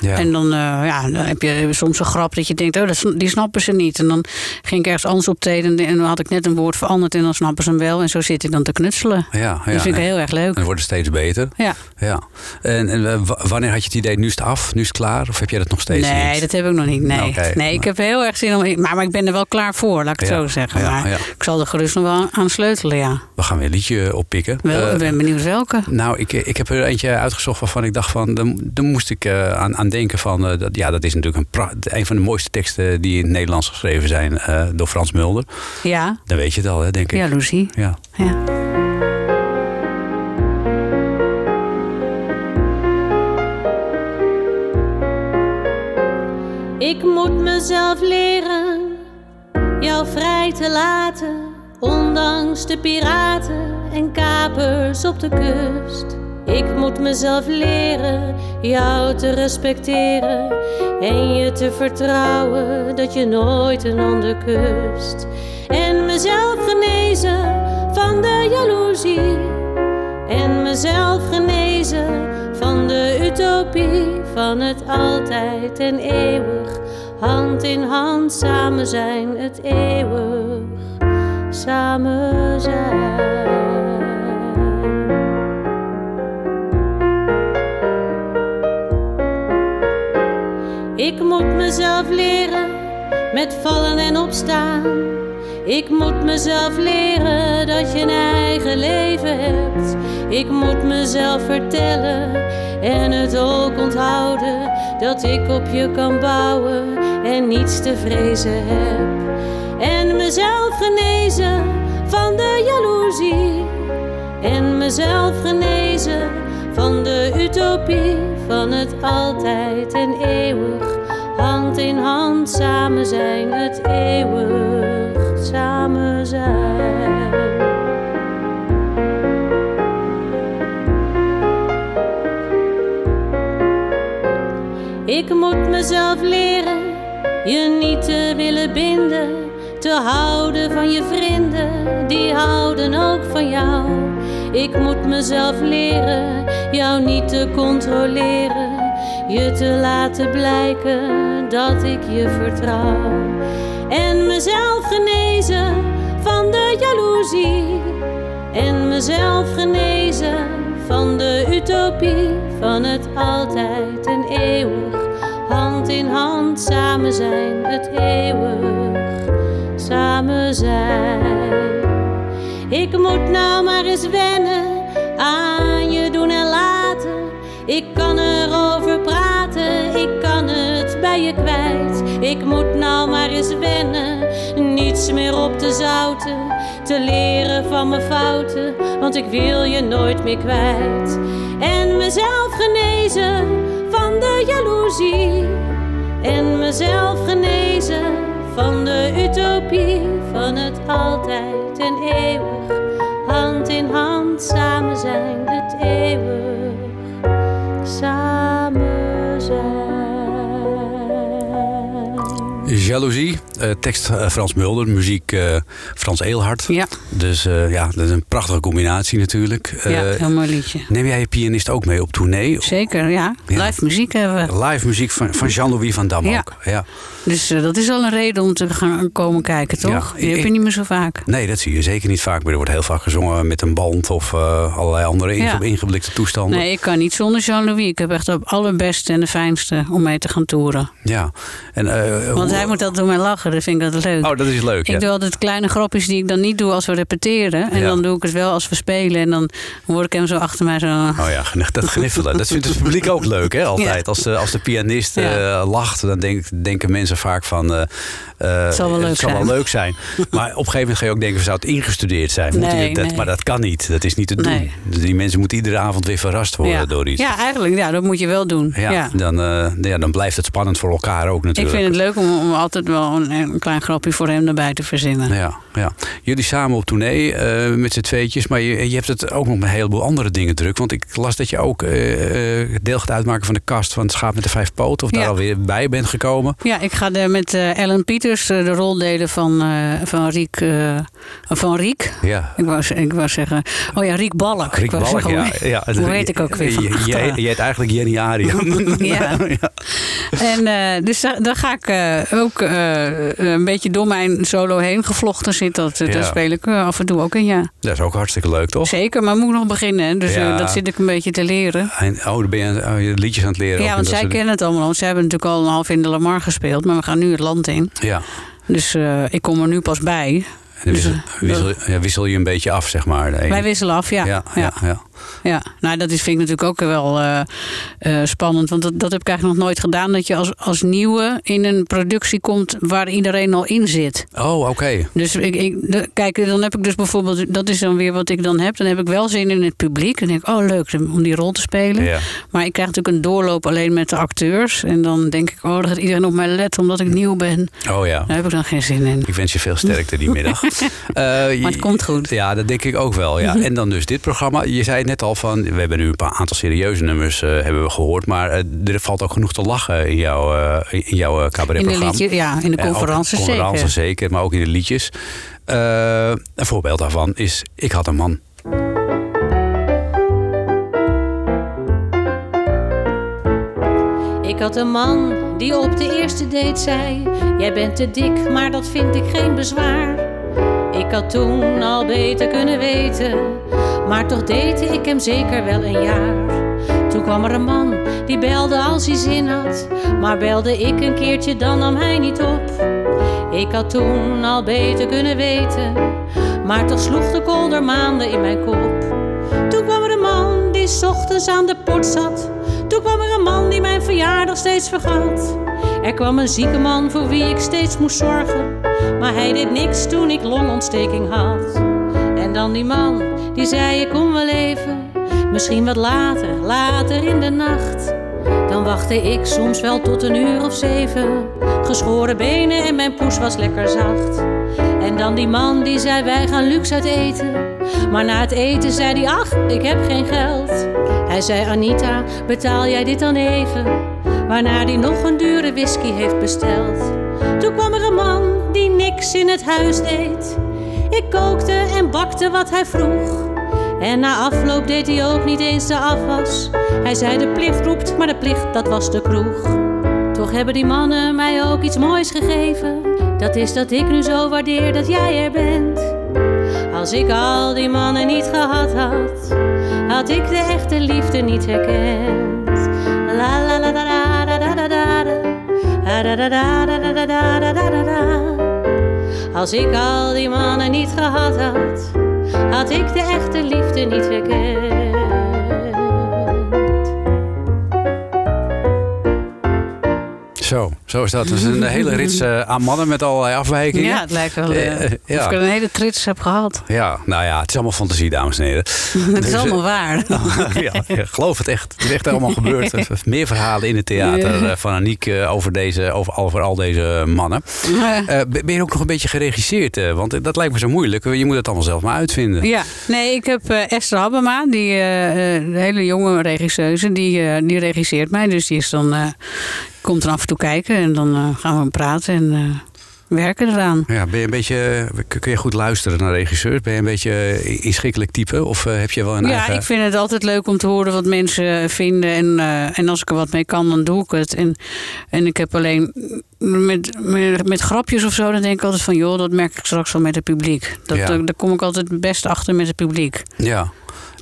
Ja. En dan, eh, ja, dan heb je soms een grap dat je denkt, oh, dat, die snappen ze niet. En dan ging ik ergens anders optreden en dan had ik net een woord veranderd en dan snappen ze hem wel. En zo zit ik dan te knutselen. ja, ja. dat vind ik en- heel erg en leuk. het wordt steeds beter. Ja. Ja. En, en eh, wa- wanneer had je het idee, nu is het af, nu is het klaar? Of heb jij dat nog steeds Nee, niet? dat heb ik nog niet. Nee, nee ik heb heel erg zin om. Maar, maar ik ben er wel klaar voor, laat ik het zo zeggen. ja, maar ik zal er gerust nog wel aan sleutelen, ja. We gaan weer een liedje oppikken. Wel, Eh, ik ben benieuwd welke. Nou, ik, ik heb er eentje uitgezocht waarvan ik dacht van... dan, dan moest ik eh, aan, aan denken van... eh, dat, ja, dat is natuurlijk een, een van de mooiste teksten... die in het Nederlands geschreven zijn eh, door Frans Mulder. Ja, Dan weet je het al, hè, denk ik. jaloezie. Ja. Ja. Ik moet mezelf leren jou vrij te laten, ondanks de piraten en kapers op de kust. Ik moet mezelf leren jou te respecteren en je te vertrouwen dat je nooit een ander kust. En mezelf genezen van de jaloezie en mezelf genezen van de utopie van het altijd en eeuwig hand in hand samen zijn, het eeuwig samen zijn. Ik moet mezelf leren met vallen en opstaan. Ik moet mezelf leren dat je een eigen leven hebt. Ik moet mezelf vertellen en het ook onthouden dat ik op je kan bouwen en niets te vrezen heb. En mezelf genezen van de jaloezie. En mezelf genezen van de utopie van het altijd en eeuwig. Hand in hand samen zijn, het eeuwig samen zijn. Ik moet mezelf leren je niet te willen binden, te houden van je vrienden, die houden ook van jou. Ik moet mezelf leren jou niet te controleren, je te laten blijken dat ik je vertrouw. En mezelf genezen van de jaloezie, en mezelf genezen van de utopie van het altijd en eeuwig hand in hand samen zijn, het eeuwig samen zijn. Ik moet nou maar eens wennen aan je doen en laten. Ik kan erover praten, ik kan het bij je kwijt. Ik moet nou maar eens wennen, niets meer op te zouten. Te leren van mijn fouten, want ik wil je nooit meer kwijt. En mezelf genezen van de jaloezie. En mezelf genezen van de utopie van het altijd en eeuwig. Hand in hand samen zijn, het eeuwig samen zijn. Jaloezie, eh, tekst eh, Frans Mulder, muziek eh, Frans Eelhart. Ja. Dus ja, dat is een prachtige combinatie natuurlijk. Ja, heel mooi liedje. neem jij je pianist ook mee op tournee? Zeker, ja. Ja. Live muziek hebben we. Live muziek van, van Jean-Louis van Dam Ja. ook. Ja. Dus dat is al een reden om te gaan komen kijken, toch? Die heb je niet meer zo vaak. Nee, dat zie je zeker niet vaak. Maar er wordt heel vaak gezongen met een band of allerlei andere Ja. ingeblikte toestanden. Nee, ik kan niet zonder Jean-Louis. Ik heb echt het allerbeste en de fijnste om mee te gaan toeren. Ja. En, Want hoe- hij moet altijd door mij lachen, dat vind ik altijd leuk. Oh, dat is leuk. Ik ja. doe altijd kleine grapjes die ik dan niet doe als we repeteren. En Ja. dan doe ik het wel als we spelen. En dan hoor ik hem zo achter mij zo... Oh ja, dat gniffelen. Dat vindt het publiek ook leuk, hè? Altijd. Als, de, als de pianist eh, lacht, dan denk, denken mensen vaak van... eh, Het zal wel leuk zal wel leuk zijn. Maar op een gegeven moment ga je ook denken, zou het ingestudeerd zijn? Moet Nee, je- dat, nee. Maar dat kan niet. Dat is niet te doen. Nee. Die mensen moeten iedere avond weer verrast worden ja. door iets. ja, eigenlijk. Ja, dat moet je wel doen. Ja, Ja. Dan, eh, ja, dan blijft het spannend voor elkaar ook Ik natuurlijk. vind het leuk om, om altijd wel een, een klein grapje voor hem erbij te verzinnen. Ja, ja. Jullie samen op tournee eh, met z'n tweetjes. Maar je, je hebt het ook nog met een heleboel andere dingen druk. Want ik las dat je ook eh, eh, deel gaat uitmaken van de kast van het schaap met de vijf poten. Of daar Ja. alweer bij bent gekomen. Ja, ik ga de, met Ellen Pieters de rol delen van, van Riek. van Riek. Ja. Ik wou, ik wou zeggen. Oh ja, Riek Balk. Riek ik wou Balk, zeggen, ja. hoe- ja. Hoe heet ik ook weer van Je, je, heet eigenlijk Jenny Arian. Ja. En dus daar, daar ga ik ook een beetje door mijn solo heen gevlochten zit. Dat, Ja. Daar speel ik eh, af en toe ook in, ja. Dat is ook hartstikke leuk, toch? Zeker, maar moet nog beginnen. hè. Dus eh, Ja. dat zit ik een beetje te leren. En, oh, dan ben je, oh, je liedjes aan het leren. Ja, want zij kennen het allemaal. Want zij hebben natuurlijk al een half in de Lamar gespeeld. Maar we gaan nu het land in. Ja. Dus eh, ik kom er nu pas bij. En Dus, wissel, eh, wissel, ja, wissel je een beetje af, zeg maar. Wij wisselen af, ja. ja, ja, ja. Nou, dat is, vind ik natuurlijk ook wel eh, eh, spannend. Want dat, dat heb ik eigenlijk nog nooit gedaan. Dat je als, als nieuwe in een productie komt waar iedereen al in zit. Oh, oké. Dus ik, ik, de- kijk, dan heb ik dus bijvoorbeeld, dat is dan weer wat ik dan heb. Dan heb ik wel zin in het publiek. Dan denk ik, oh leuk om die rol te spelen. Ja. Maar ik krijg natuurlijk een doorloop alleen met de acteurs. En dan denk ik, oh, dan gaat iedereen op mij letten omdat ik nieuw ben. Oh ja. Daar heb ik dan geen zin in. Ik wens je veel sterkte die middag. maar het komt goed. Ja, dat denk ik ook wel. Ja. En dan dus dit programma. Je zei het net al van, we hebben nu een paar aantal serieuze nummers eh, hebben we gehoord. Maar eh, er valt ook genoeg te lachen in jouw, eh, in jouw eh, In de cabaretprogramma. liedje, ja, in de conferenties zeker. zeker, maar ook in de liedjes. Eh, een voorbeeld daarvan is Ik had een man. Ik had een man die op de eerste date zei: Jij bent te dik, maar dat vind ik geen bezwaar. Ik had toen al beter kunnen weten, maar toch date ik hem zeker wel een jaar. Toen kwam er een man die belde als hij zin had, maar belde ik een keertje, dan nam hij niet op. Ik had toen al beter kunnen weten, maar toch sloeg de kolder maanden in mijn kop. Toen kwam er een man die 's ochtends aan de port zat. Toen kwam er een man die mijn verjaardag steeds vergat. Er kwam een zieke man voor wie ik steeds moest zorgen. Maar hij deed niks toen ik longontsteking had. Dan die man die zei: Ik kom wel even. Misschien wat later, later in de nacht. Dan wachtte ik soms wel tot een uur of zeven. Geschoren benen en mijn poes was lekker zacht. En dan die man die zei: Wij gaan luxe uit eten. Maar na het eten zei hij: Ach, ik heb geen geld. Hij zei: Anita, betaal jij dit dan even? Waarna hij nog een dure whisky heeft besteld. Toen kwam er een man die niks in het huis deed. Ik kookte en bakte wat hij vroeg. En na afloop deed hij ook niet eens de afwas. Hij zei de plicht roept, maar de plicht dat was de kroeg. Toch hebben die mannen mij ook iets moois gegeven. Dat is dat ik nu zo waardeer dat jij er bent. Als ik al die mannen niet gehad had, had ik de echte liefde niet herkend. La la la la la Als ik al die mannen niet gehad had, had ik de echte liefde niet herkend. Zo, zo is dat. Is een hele rits eh, aan mannen met allerlei afwijkingen. Ja, het lijkt wel ja. of ik een hele trits heb gehad. Ja, nou ja, het is allemaal fantasie, dames en heren. Het is Dus, allemaal waar. ja, geloof het echt. Het is echt allemaal gebeurd. Meer verhalen in het theater van Aniek over, deze, over, over al deze mannen. Ben je ook nog een beetje geregisseerd? want dat lijkt me zo moeilijk. Je moet het allemaal zelf maar uitvinden. Ja, nee, ik heb Esther Habbema, die de hele jonge regisseuse, die, die regisseert mij. Dus die is dan, komt er af en toe kijken en dan eh, gaan we praten en eh, werken eraan. Ja, ben je een beetje, kun je goed luisteren naar regisseurs? Ben je een beetje inschikkelijk type? Of eh, heb je wel een Ja, eigen... ik vind het altijd leuk om te horen wat mensen vinden. En, eh, en als ik er wat mee kan, dan doe ik het. En, en ik heb alleen met, met, met grapjes of zo, dan denk ik altijd van... joh, dat merk ik straks wel met het publiek. Dat, Ja. daar, kom ik altijd het beste achter met het publiek. Ja.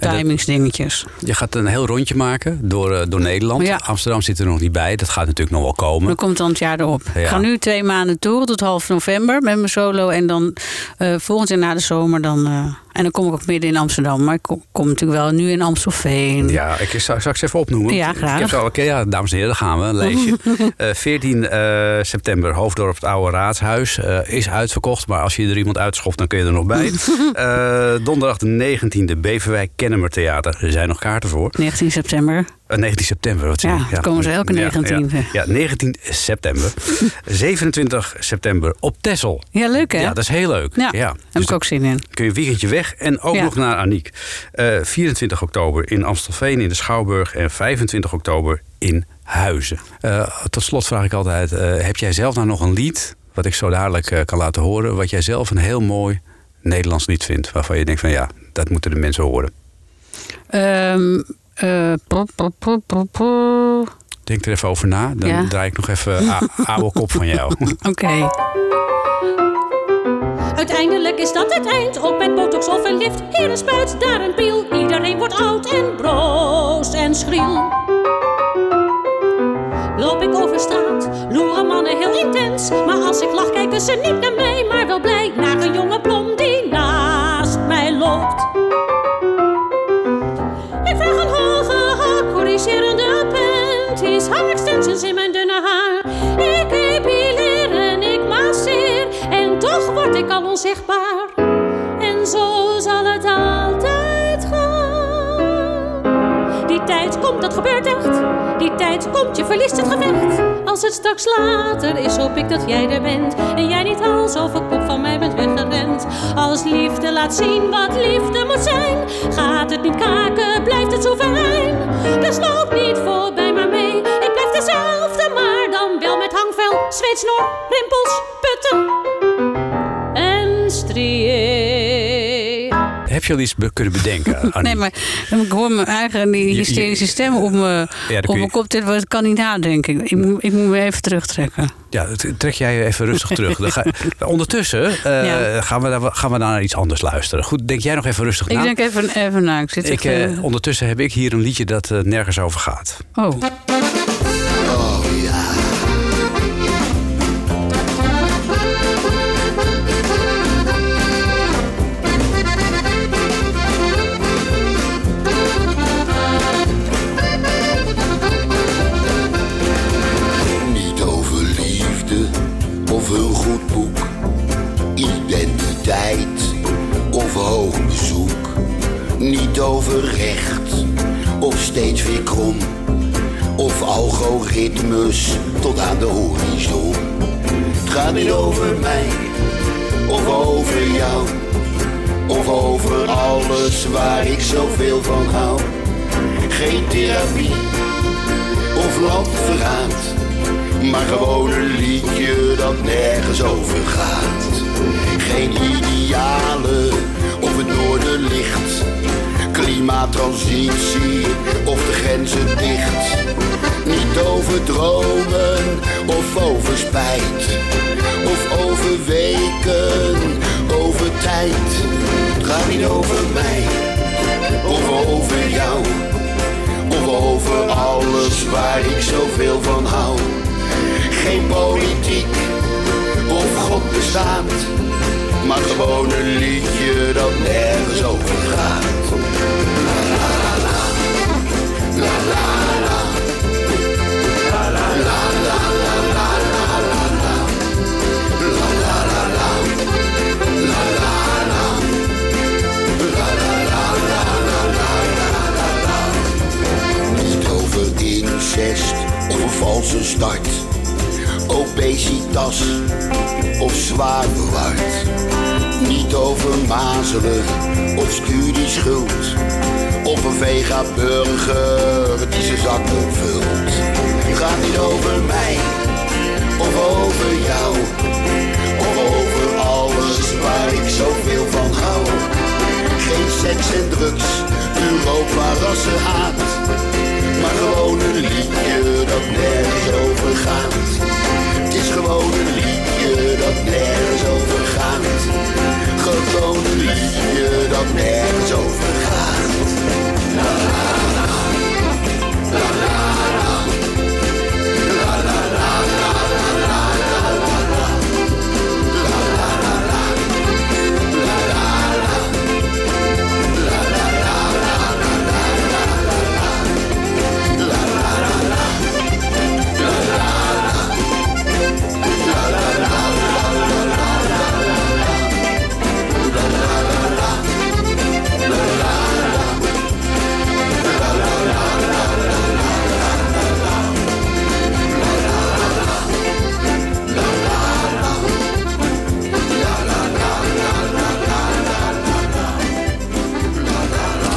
Dat- Timingsdingetjes. je gaat een heel rondje maken door, eh, door Nederland. Ja. Amsterdam zit er nog niet bij. Dat gaat natuurlijk nog wel komen. Dan komt dan het jaar erop. Ja. Ik ga nu twee maanden toeren tot half november met mijn solo. En dan eh, volgend jaar na de zomer dan... eh, en dan kom ik ook midden in Amsterdam. Maar ik kom, kom natuurlijk wel nu in Amstelveen. Ja, ik zal, zal ik ze even opnoemen? Ja, graag. Ik heb zo, oké, ja, dames en heren, daar gaan we. Een lijstje. Eh 14 eh, september, Hoofddorp het Oude Raadshuis. eh, is uitverkocht, maar als je er iemand uitschoft, dan kun je er nog bij. Eh, donderdag de 19e, Beverwijk Kennemer Theater. Er zijn nog kaarten voor. 19 september. Eh, 19 september, wat zeg Ja, dan komen ze elke Ja, 19e. Ja, ja, 19 september. 27 september op Texel. Ja, leuk hè? Ja, dat is heel leuk. Ja, Ja, heb dus ik ook zin in. kun je een weekendje weg en ook Ja. nog naar Aniek. Eh 24 oktober in Amstelveen in de Schouwburg en 25 oktober in Huizen. Eh, tot slot vraag ik altijd, eh, heb jij zelf nou nog een lied... wat ik zo dadelijk eh, kan laten horen... wat jij zelf een heel mooi Nederlands lied vindt... waarvan je denkt van ja, dat moeten de mensen horen. Ehm eh, pro. Denk er even over na, dan Ja. draai ik nog even a- oude kop van jou. Oké. Uiteindelijk is dat het eind, ook met botox of een lift. Hier een spuit, daar een piel. Iedereen wordt oud en broos en schriel. Loop ik over straat, loeren mannen heel intens. Maar als ik lach, kijken ze niet naar mij, maar wel blij naar een jonge blond in mijn dunne haar. Ik epileer en ik masseer en toch word ik al onzichtbaar. En zo zal het altijd gaan. Die tijd komt, dat gebeurt echt. Die tijd komt, je verliest het gevecht. Als het straks later is, hoop ik dat jij er bent. En jij niet hals over kop van mij bent weggerend. Als liefde laat zien wat liefde moet zijn. Gaat het niet kaken, blijft het soeverein. Dus loop niet voorbij zweetsnor, rimpels, putten en striëer. Heb je al iets kunnen bedenken, Annie? Nee, maar ik hoor mijn eigen hysterische stem op mijn, op kop. Dit was- kan niet nadenken. Ik, moet- ik moet me even terugtrekken. Ja, trek jij even rustig terug. Dan ga, ondertussen eh, Ja. gaan, we, daar- gaan we naar iets anders luisteren. Goed, denk jij nog even rustig Ik na? denk even, even na. Ik zit Ik, eh, ondertussen heb ik hier een liedje dat eh, nergens over gaat. oh. Recht of steeds weer krom, of algoritmes tot aan de horizon. Het gaat niet over mij of over jou, of over alles waar ik zoveel van hou. Geen therapie of landverraad. Maar gewoon een liedje dat nergens over gaat. Geen idealen of het noorden licht. Klimaattransitie of de grenzen dicht. Niet over dromen of over spijt. Of over weken, over tijd. Het gaat niet over mij of over jou. Of over alles waar ik zoveel van hou. Geen politiek of God bestaat. Maar gewoon een liedje dat nergens over gaat. Incest of een valse start. Obesitas of zwaar verward. Niet over mazelen of studieschuld. Of een vega-burger die zijn zakken vult. Het gaat niet over mij of over jou. Of over alles waar ik zoveel van hou. Geen seks en drugs,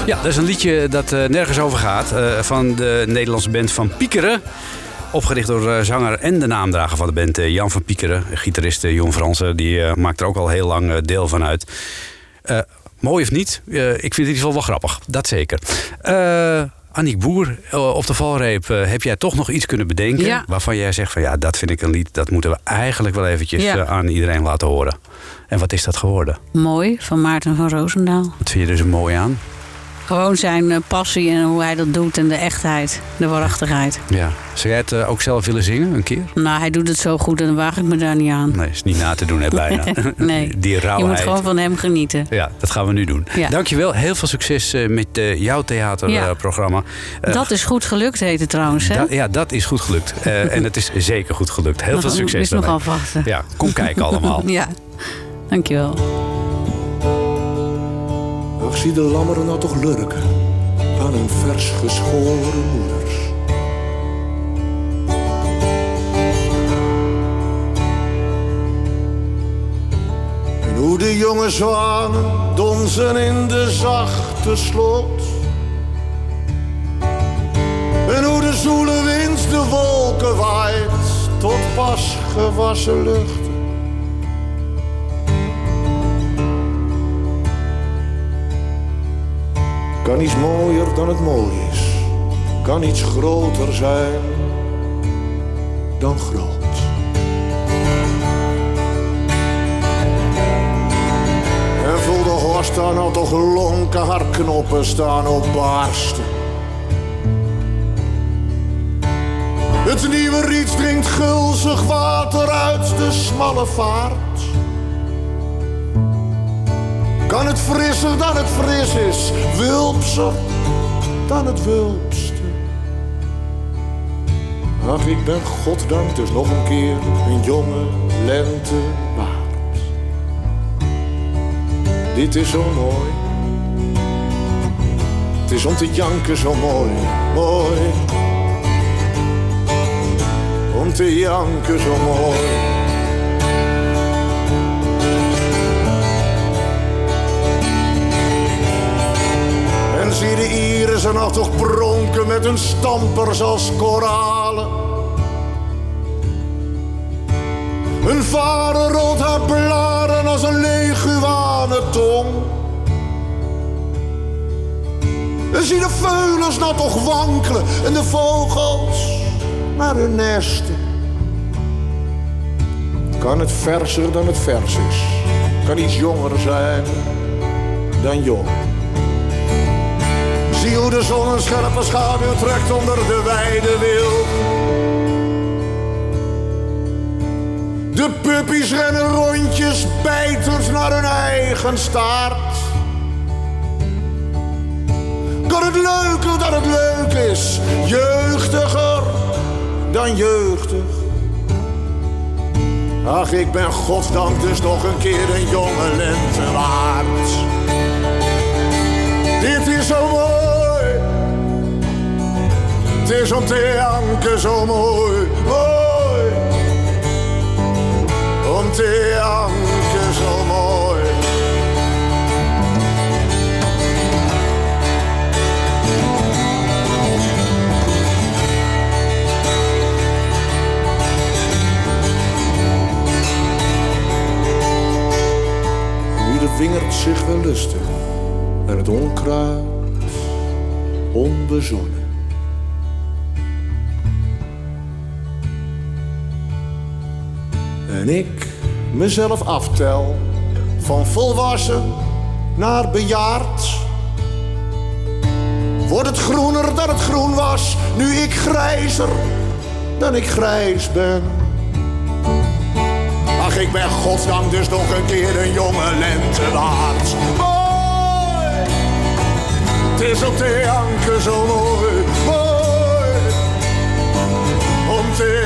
Ja, dat is een liedje dat eh, nergens over gaat. eh, van de Nederlandse band van Piekeren. Opgericht door eh, zanger en de naamdrager van de band, Jan van Piekeren. Gitarist Jon Fransen, die maakt er ook al heel lang deel van uit. Mooi of niet, ik vind het in ieder geval wel grappig. Dat zeker. Eh Aniek Boer, op de valreep heb jij toch nog iets kunnen bedenken... Ja. waarvan jij zegt van ja, dat vind ik een lied... dat moeten we eigenlijk wel eventjes Ja. aan iedereen laten horen. En wat is dat geworden? Mooi, van Maarten van Roosendaal. Wat vind je er zo mooi aan? Gewoon zijn eh, passie en hoe hij dat doet en de echtheid, de waarachtigheid. Ja. Zou jij het eh, ook zelf willen zingen, een keer? Nou, hij doet het zo goed en dan waag ik me daar niet aan. Nee, is niet na te doen, hè, bijna. nee, Die je rauwheid. moet gewoon van hem genieten. Ja, dat gaan we nu doen. Ja. Dankjewel. Heel veel succes eh, met jouw Ja. theaterprogramma. Eh, dat is goed gelukt, heet het trouwens, hè? da- ja, dat is goed gelukt. En het is zeker goed gelukt. Heel veel Nog- succes is nog afwachten. Ja, kom kijken allemaal. ja, dankjewel. Ach, zie de lammeren nou toch lurken aan hun vers geschoren moeders. En hoe de jonge zwanen donzen in de zachte slot. En hoe de zoele wind de wolken waait tot pas gewassen lucht. Kan iets mooier dan het mooi is. Kan iets groter zijn dan groot. En voel de horst dan nou toch lonken haar knoppen staan op barsten. Het nieuwe riet dringt gulzig water uit de smalle vaart. Kan het frisser dan het fris is, wulpser dan het wulpste. Ach, ik ben goddank dus nog een keer een jonge lente. Dit is zo mooi. Het is om te janken zo mooi, mooi. Om te janken zo mooi. Zie de irissen nog toch pronken met hun stampers als koralen. Hun vader rolt haar blaren als een leguanentong. En zie de veulens nou toch wankelen en de vogels naar hun nesten. Kan het verser dan het vers is, kan iets jonger zijn dan jong. Hoe de zon een scherpe schaduw trekt onder de wijde wil. De puppies rennen rondjes, bijtend naar hun eigen staart. Kan het leuker dan het leuk is, jeugdiger dan jeugdig. Ach, ik ben godsdank dus nog een keer een jonge lente waard. Dit is zo mooi. Het is om te janken zo mooi. Mooi. Om te janken zo mooi. Wie de wingerd zich wel lusten en het onkruid onbezonnen. En ik mezelf aftel van volwassen naar bejaard. Wordt het groener dan het groen was, nu ik grijzer dan ik grijs ben. Ach, ik ben godsdank dus nog een keer een jonge lente waard. Mooi, het is op de janken zo mooi, mooi. Om te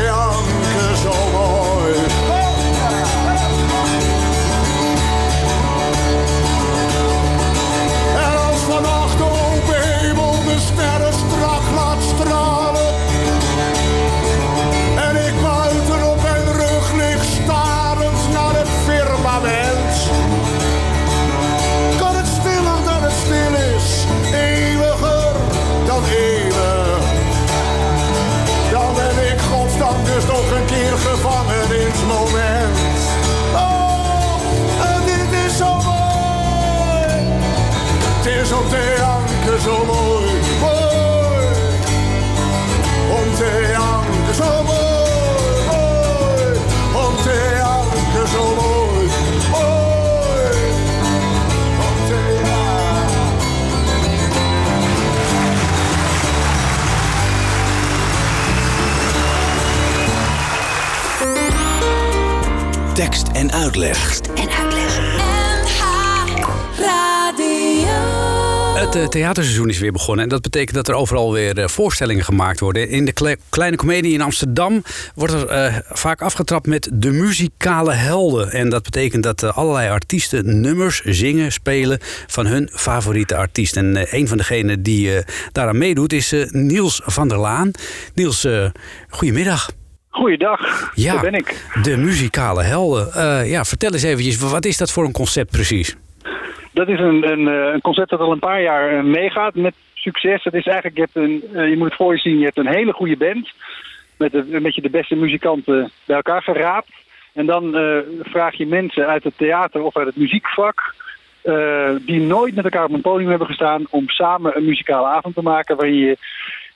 Tekst en uitleg. En uitleg. Het eh, theaterseizoen is weer begonnen. En dat betekent dat er overal weer eh, voorstellingen gemaakt worden. In de Kle- Kleine Comedie in Amsterdam wordt er eh, vaak afgetrapt met de muzikale helden. En dat betekent dat allerlei artiesten nummers zingen, spelen van hun favoriete artiest. En een van degenen die eh, daaraan meedoet is Niels van der Laan. Niels, eh goedemiddag. Goeiedag, Ja, daar ben ik. de muzikale helden. Eh, ja, vertel eens eventjes, wat is dat voor een concept precies? Dat is een, een, eh, een concept dat al een paar jaar eh, meegaat met succes. Het is eigenlijk, je, hebt een, je moet het voor je zien, je hebt een hele goede band. Met een, beetje de beste muzikanten bij elkaar geraapt. En dan vraag je mensen uit het theater of uit het muziekvak... die nooit met elkaar op een podium hebben gestaan... om samen een muzikale avond te maken waarin je...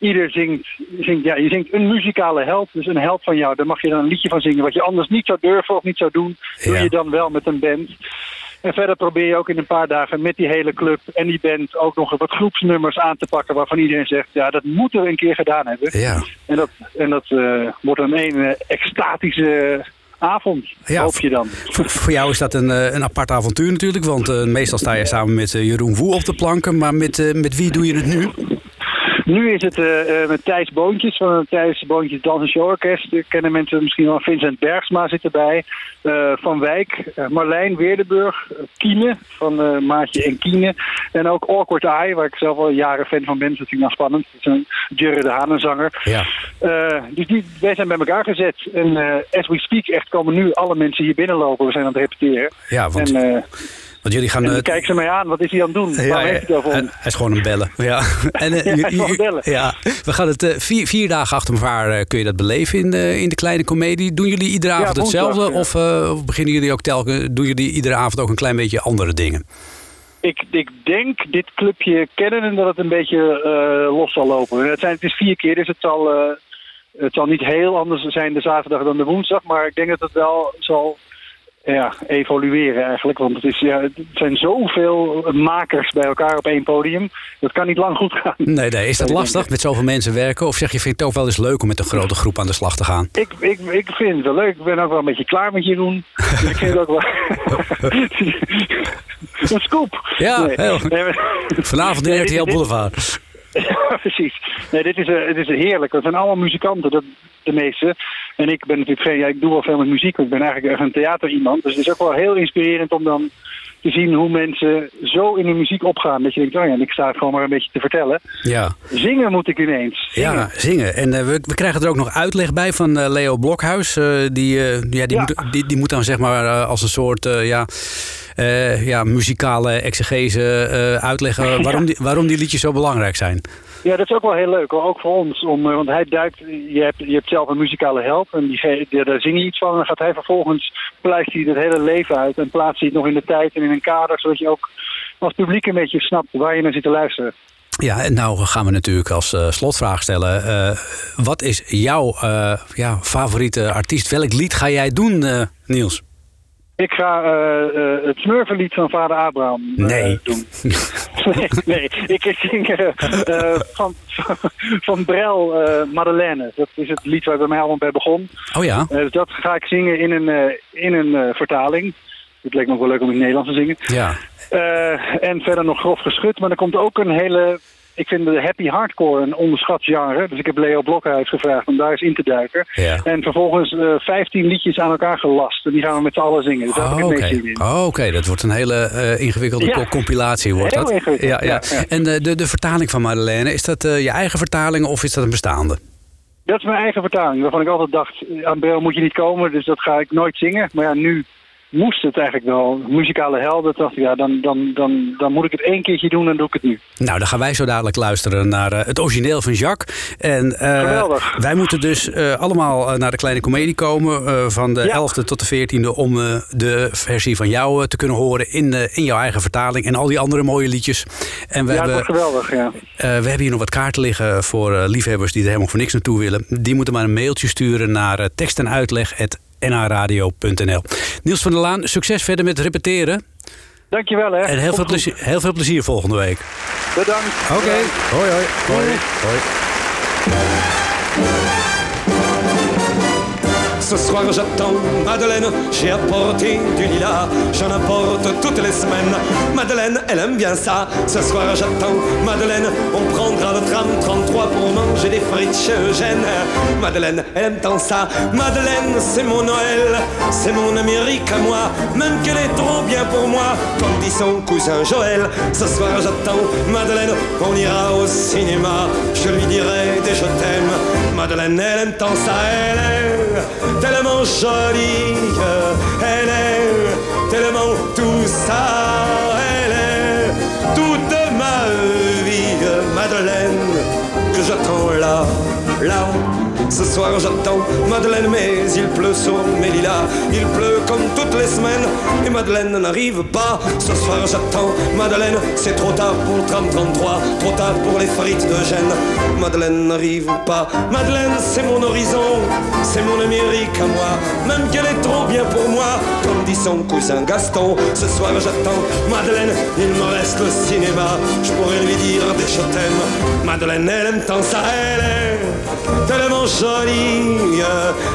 Ieder zingt, zingt, ja, je zingt een muzikale held, dus een held van jou. Daar mag je dan een liedje van zingen. Wat je anders niet zou durven of niet zou doen, doe je dan wel met een band. En verder probeer je ook in een paar dagen met die hele club en die band ook nog wat groepsnummers aan te pakken waarvan iedereen zegt, ja, dat moeten we een keer gedaan hebben. Ja. En dat, en dat eh, wordt een ene extatische avond, Ja, hoop je dan. Voor, voor jou is dat een, eh, een apart avontuur natuurlijk. Want meestal sta je samen met Jeroen Woe op de planken. Maar met, met wie doe je het nu? Nu is het eh, eh, met Thijs Boontjes van het Thijs Boontjes Dans en Showorkest. Kennen mensen misschien wel. Vincent Bergsma zit erbij. Eh, van Wijk, Marlijn Weerdenburg, Kiene van Maatje en Kiene. En ook Awkward Eye, waar ik zelf al jaren fan van ben. Dat vind ik nou spannend. Dat is een Jurre de Haan, een zanger. Ja. Dus die, wij zijn bij elkaar gezet. En as we speak echt komen nu alle mensen hier binnenlopen. We zijn aan het repeteren. Ja, want, en, want jullie gaan... en eh, kijken ze mij aan. Wat is hij aan het doen? ja, ja, heeft hij het over hij is gewoon een bellen. Ja. En, eh, Ja, hij is jullie- gewoon een bellen. ja, we gaan het eh, vier, vier dagen achter elkaar kun je dat beleven in, de in de kleine komedie. Doen jullie iedere avond woensdag, hetzelfde? Of, of beginnen jullie ook telkens, doen jullie iedere avond ook een klein beetje andere dingen? Ik, ik denk dit clubje kennen en dat het een beetje los zal lopen. Het, zijn, het is vier keer, dus het zal, het zal niet heel anders zijn de zaterdag dan de woensdag. Maar ik denk dat het wel zal ja, evolueren eigenlijk. Want het, is, ja, het zijn zoveel makers bij elkaar op één podium. Dat kan niet lang goed gaan. Nee, nee. Is dat lastig met zoveel mensen werken? Of zeg je, vind je het ook wel eens leuk om met een grote groep aan de slag te gaan? Ik, ik, ik vind het wel leuk. Ik ben ook wel een beetje klaar met Jeroen. Dus ik vind het ook wel... een scoop. Ja, Nee. heel. Vanavond in RTL Boulevard. Ja, precies. Nee, dit is, eh, het is heerlijk. Het zijn allemaal muzikanten, dat, de meeste. En ik ben natuurlijk geen, ja, ik doe wel veel met muziek, ik ben eigenlijk een theater iemand. Dus het is ook wel heel inspirerend om dan te zien hoe mensen zo in de muziek opgaan. Dat je denkt, oh ja, ik sta het gewoon maar een beetje te vertellen. Ja. Zingen moet ik ineens. Zingen. Ja, zingen. En eh, we, we krijgen er ook nog uitleg bij van eh, Leo Blokhuis. Die, eh, ja, die, Ja. Moet, die, die moet dan zeg maar als een soort ja, eh, ja, muzikale exegese eh, uitleggen waarom, die, waarom die liedjes zo belangrijk zijn. Ja, dat is ook wel heel leuk, hoor. ook voor ons. Om, eh, want hij duikt, je hebt, je hebt zelf een muzikale help en die, daar zing je iets van. En dan gaat hij vervolgens, pluist hij het hele leven uit en plaatst hij het nog in de tijd en in een kader. Zodat je ook als publiek een beetje snapt waar je naar zit te luisteren. Ja, en nou gaan we natuurlijk als slotvraag stellen. wat is jouw ja, favoriete artiest? Welk lied ga jij doen, Niels? Ik ga eh, eh, het smurvenlied van vader Abraham eh, Nee. doen. nee, nee, ik zing van, van Brel Madeleine. Dat is het lied waar bij mij allemaal bij begon. Oh ja? Dat ga ik zingen in een, in een vertaling. Het leek me ook wel leuk om in het Nederlands te zingen. Ja. En verder nog grof geschud. Maar er komt ook een hele... Ik vind de happy hardcore een onderschat genre. Dus ik heb Leo Blokhuis gevraagd om daar eens in te duiken. Ja. En vervolgens eh 15 liedjes aan elkaar gelast. En die gaan we met z'n allen zingen. Dus daar heb Oh, ik in. Oh, oké, dat wordt een hele eh, ingewikkelde Ja. compilatie. Wordt Heel dat. ingewikkeld, Ja, ja. En eh, de, de vertaling van Madeleine, is dat je eigen vertaling of is dat een bestaande? Dat is mijn eigen vertaling. Waarvan ik altijd dacht, aan Brel moet je niet komen. Dus dat ga ik nooit zingen. Maar ja, nu moest het eigenlijk wel. Muzikale helden. dacht ik, ja, dan, dan, dan, dan moet ik het één keertje doen en doe ik het nu. Nou, dan gaan wij zo dadelijk luisteren naar eh, het origineel van Jacques. En eh, Geweldig. wij moeten dus eh, allemaal naar de kleine komedie komen. van de Ja. 11e tot de 14e om de versie van jou te kunnen horen in, in jouw eigen vertaling. En al die andere mooie liedjes. En we, ja, hebben, geweldig, ja. we hebben hier nog wat kaarten liggen voor liefhebbers die er helemaal voor niks naartoe willen. Die moeten maar een mailtje sturen naar tekst en uitleg nhradio.nl. Niels van der Laan, succes verder met repeteren. Dankjewel, hè. En heel veel, plezier, heel veel plezier volgende week. Bedankt. Oké, hoi hoi. hoi. hoi. Ce soir j'attends Madeleine, j'ai apporté du lilas, j'en apporte toutes les semaines. Madeleine, elle aime bien ça. Ce soir j'attends Madeleine, on prendra le tram 33 pour manger des frites chez Eugène. Madeleine, elle aime tant ça. Madeleine, c'est mon Noël, c'est mon Amérique à moi, même qu'elle est trop bien pour moi, comme dit son cousin Joël. Ce soir j'attends Madeleine, on ira au cinéma, je lui dirai des je t'aime. Madeleine, elle aime tant ça, elle est tellement jolie, elle est tellement tout ça, elle est toute ma vie, Madeleine, j'attends là, là. Ce soir j'attends Madeleine, mais il pleut sur mes lilas. Il pleut comme toutes les semaines, et Madeleine n'arrive pas. Ce soir j'attends Madeleine, c'est trop tard pour le tram 33, trop tard pour les frites de Gênes. Madeleine n'arrive pas. Madeleine, c'est mon horizon, c'est mon Amérique à moi, même qu'elle est trop bien pour moi, comme dit son cousin Gaston. Ce soir j'attends Madeleine, il me reste le cinéma, je pourrais lui dire des je. Madeleine, elle aime tant ça, elle est tellement jolie,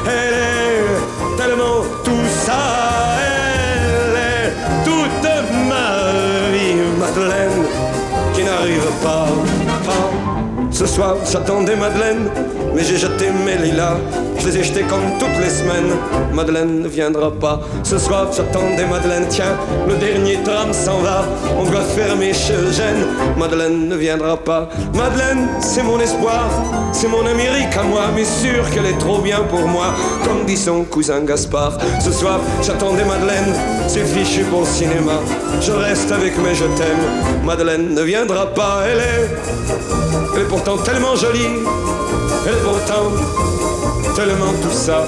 elle est tellement tout ça, elle est toute ma vie, Madeleine, qui n'arrive pas, pas. Ce soir, j'attendais Madeleine, mais j'ai jeté mes lilas. Je les ai jetés comme toutes les semaines. Madeleine ne viendra pas. Ce soir, j'attendais Madeleine. Tiens, le dernier tram s'en va. On doit fermer chez Eugène. Madeleine ne viendra pas. Madeleine, c'est mon espoir. C'est mon Amérique à moi. Mais sûr qu'elle est trop bien pour moi. Comme dit son cousin Gaspard. Ce soir, j'attendais Madeleine. C'est fichu pour cinéma. Je reste avec mes je t'aime. Madeleine ne viendra pas. Elle est. tellement jolie, elle est pourtant tellement tout ça,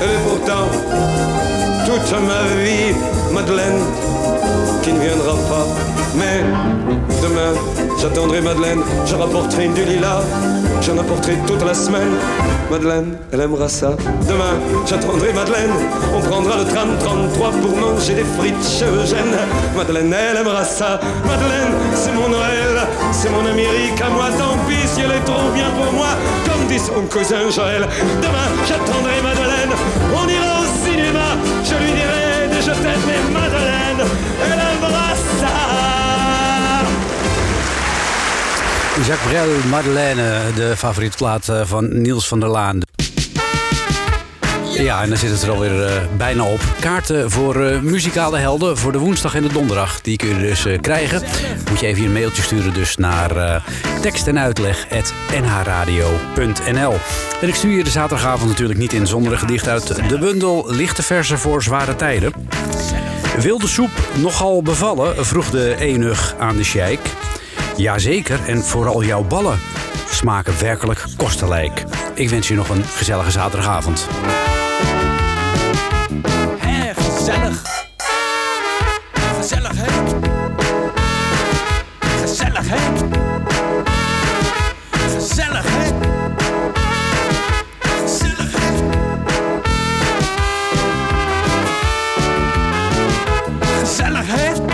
elle est pourtant toute ma vie, Madeleine, qui ne viendra pas. Mais demain, j'attendrai Madeleine, je rapporterai du lilas, j'en apporterai toute la semaine. Madeleine, elle aimera ça. Demain, j'attendrai Madeleine, on prendra le tram 33 pour manger des frites chez Eugène. Madeleine, elle aimera ça. Madeleine, c'est mon Noël, c'est mon Amérique à moi, tant pis si elle est trop bien pour moi, comme dit son cousin Joël. Demain, j'attendrai Madeleine, on ira au cinéma, je lui dirai des je t'aime, mais Madeleine, elle Jacques Brel, Madeleine, de favoriete plaat eh, van Niels van der Laan. Ja, en dan zit het er alweer eh, bijna op. Kaarten voor eh, muzikale helden voor de woensdag en de donderdag. Die kun je dus krijgen. Moet je even een mailtje sturen dus naar tekst en. En ik stuur je de zaterdagavond natuurlijk niet in zonder een gedicht uit de bundel Lichte Versen voor Zware Tijden. Wilde soep nogal bevallen, vroeg de enig aan de sheik. Jazeker, en vooral jouw ballen smaken werkelijk kostelijk. Ik wens je nog een gezellige zaterdagavond. Hé, gezellig. Gezellig, hè? Gezellig, hè? Gezellig, hè?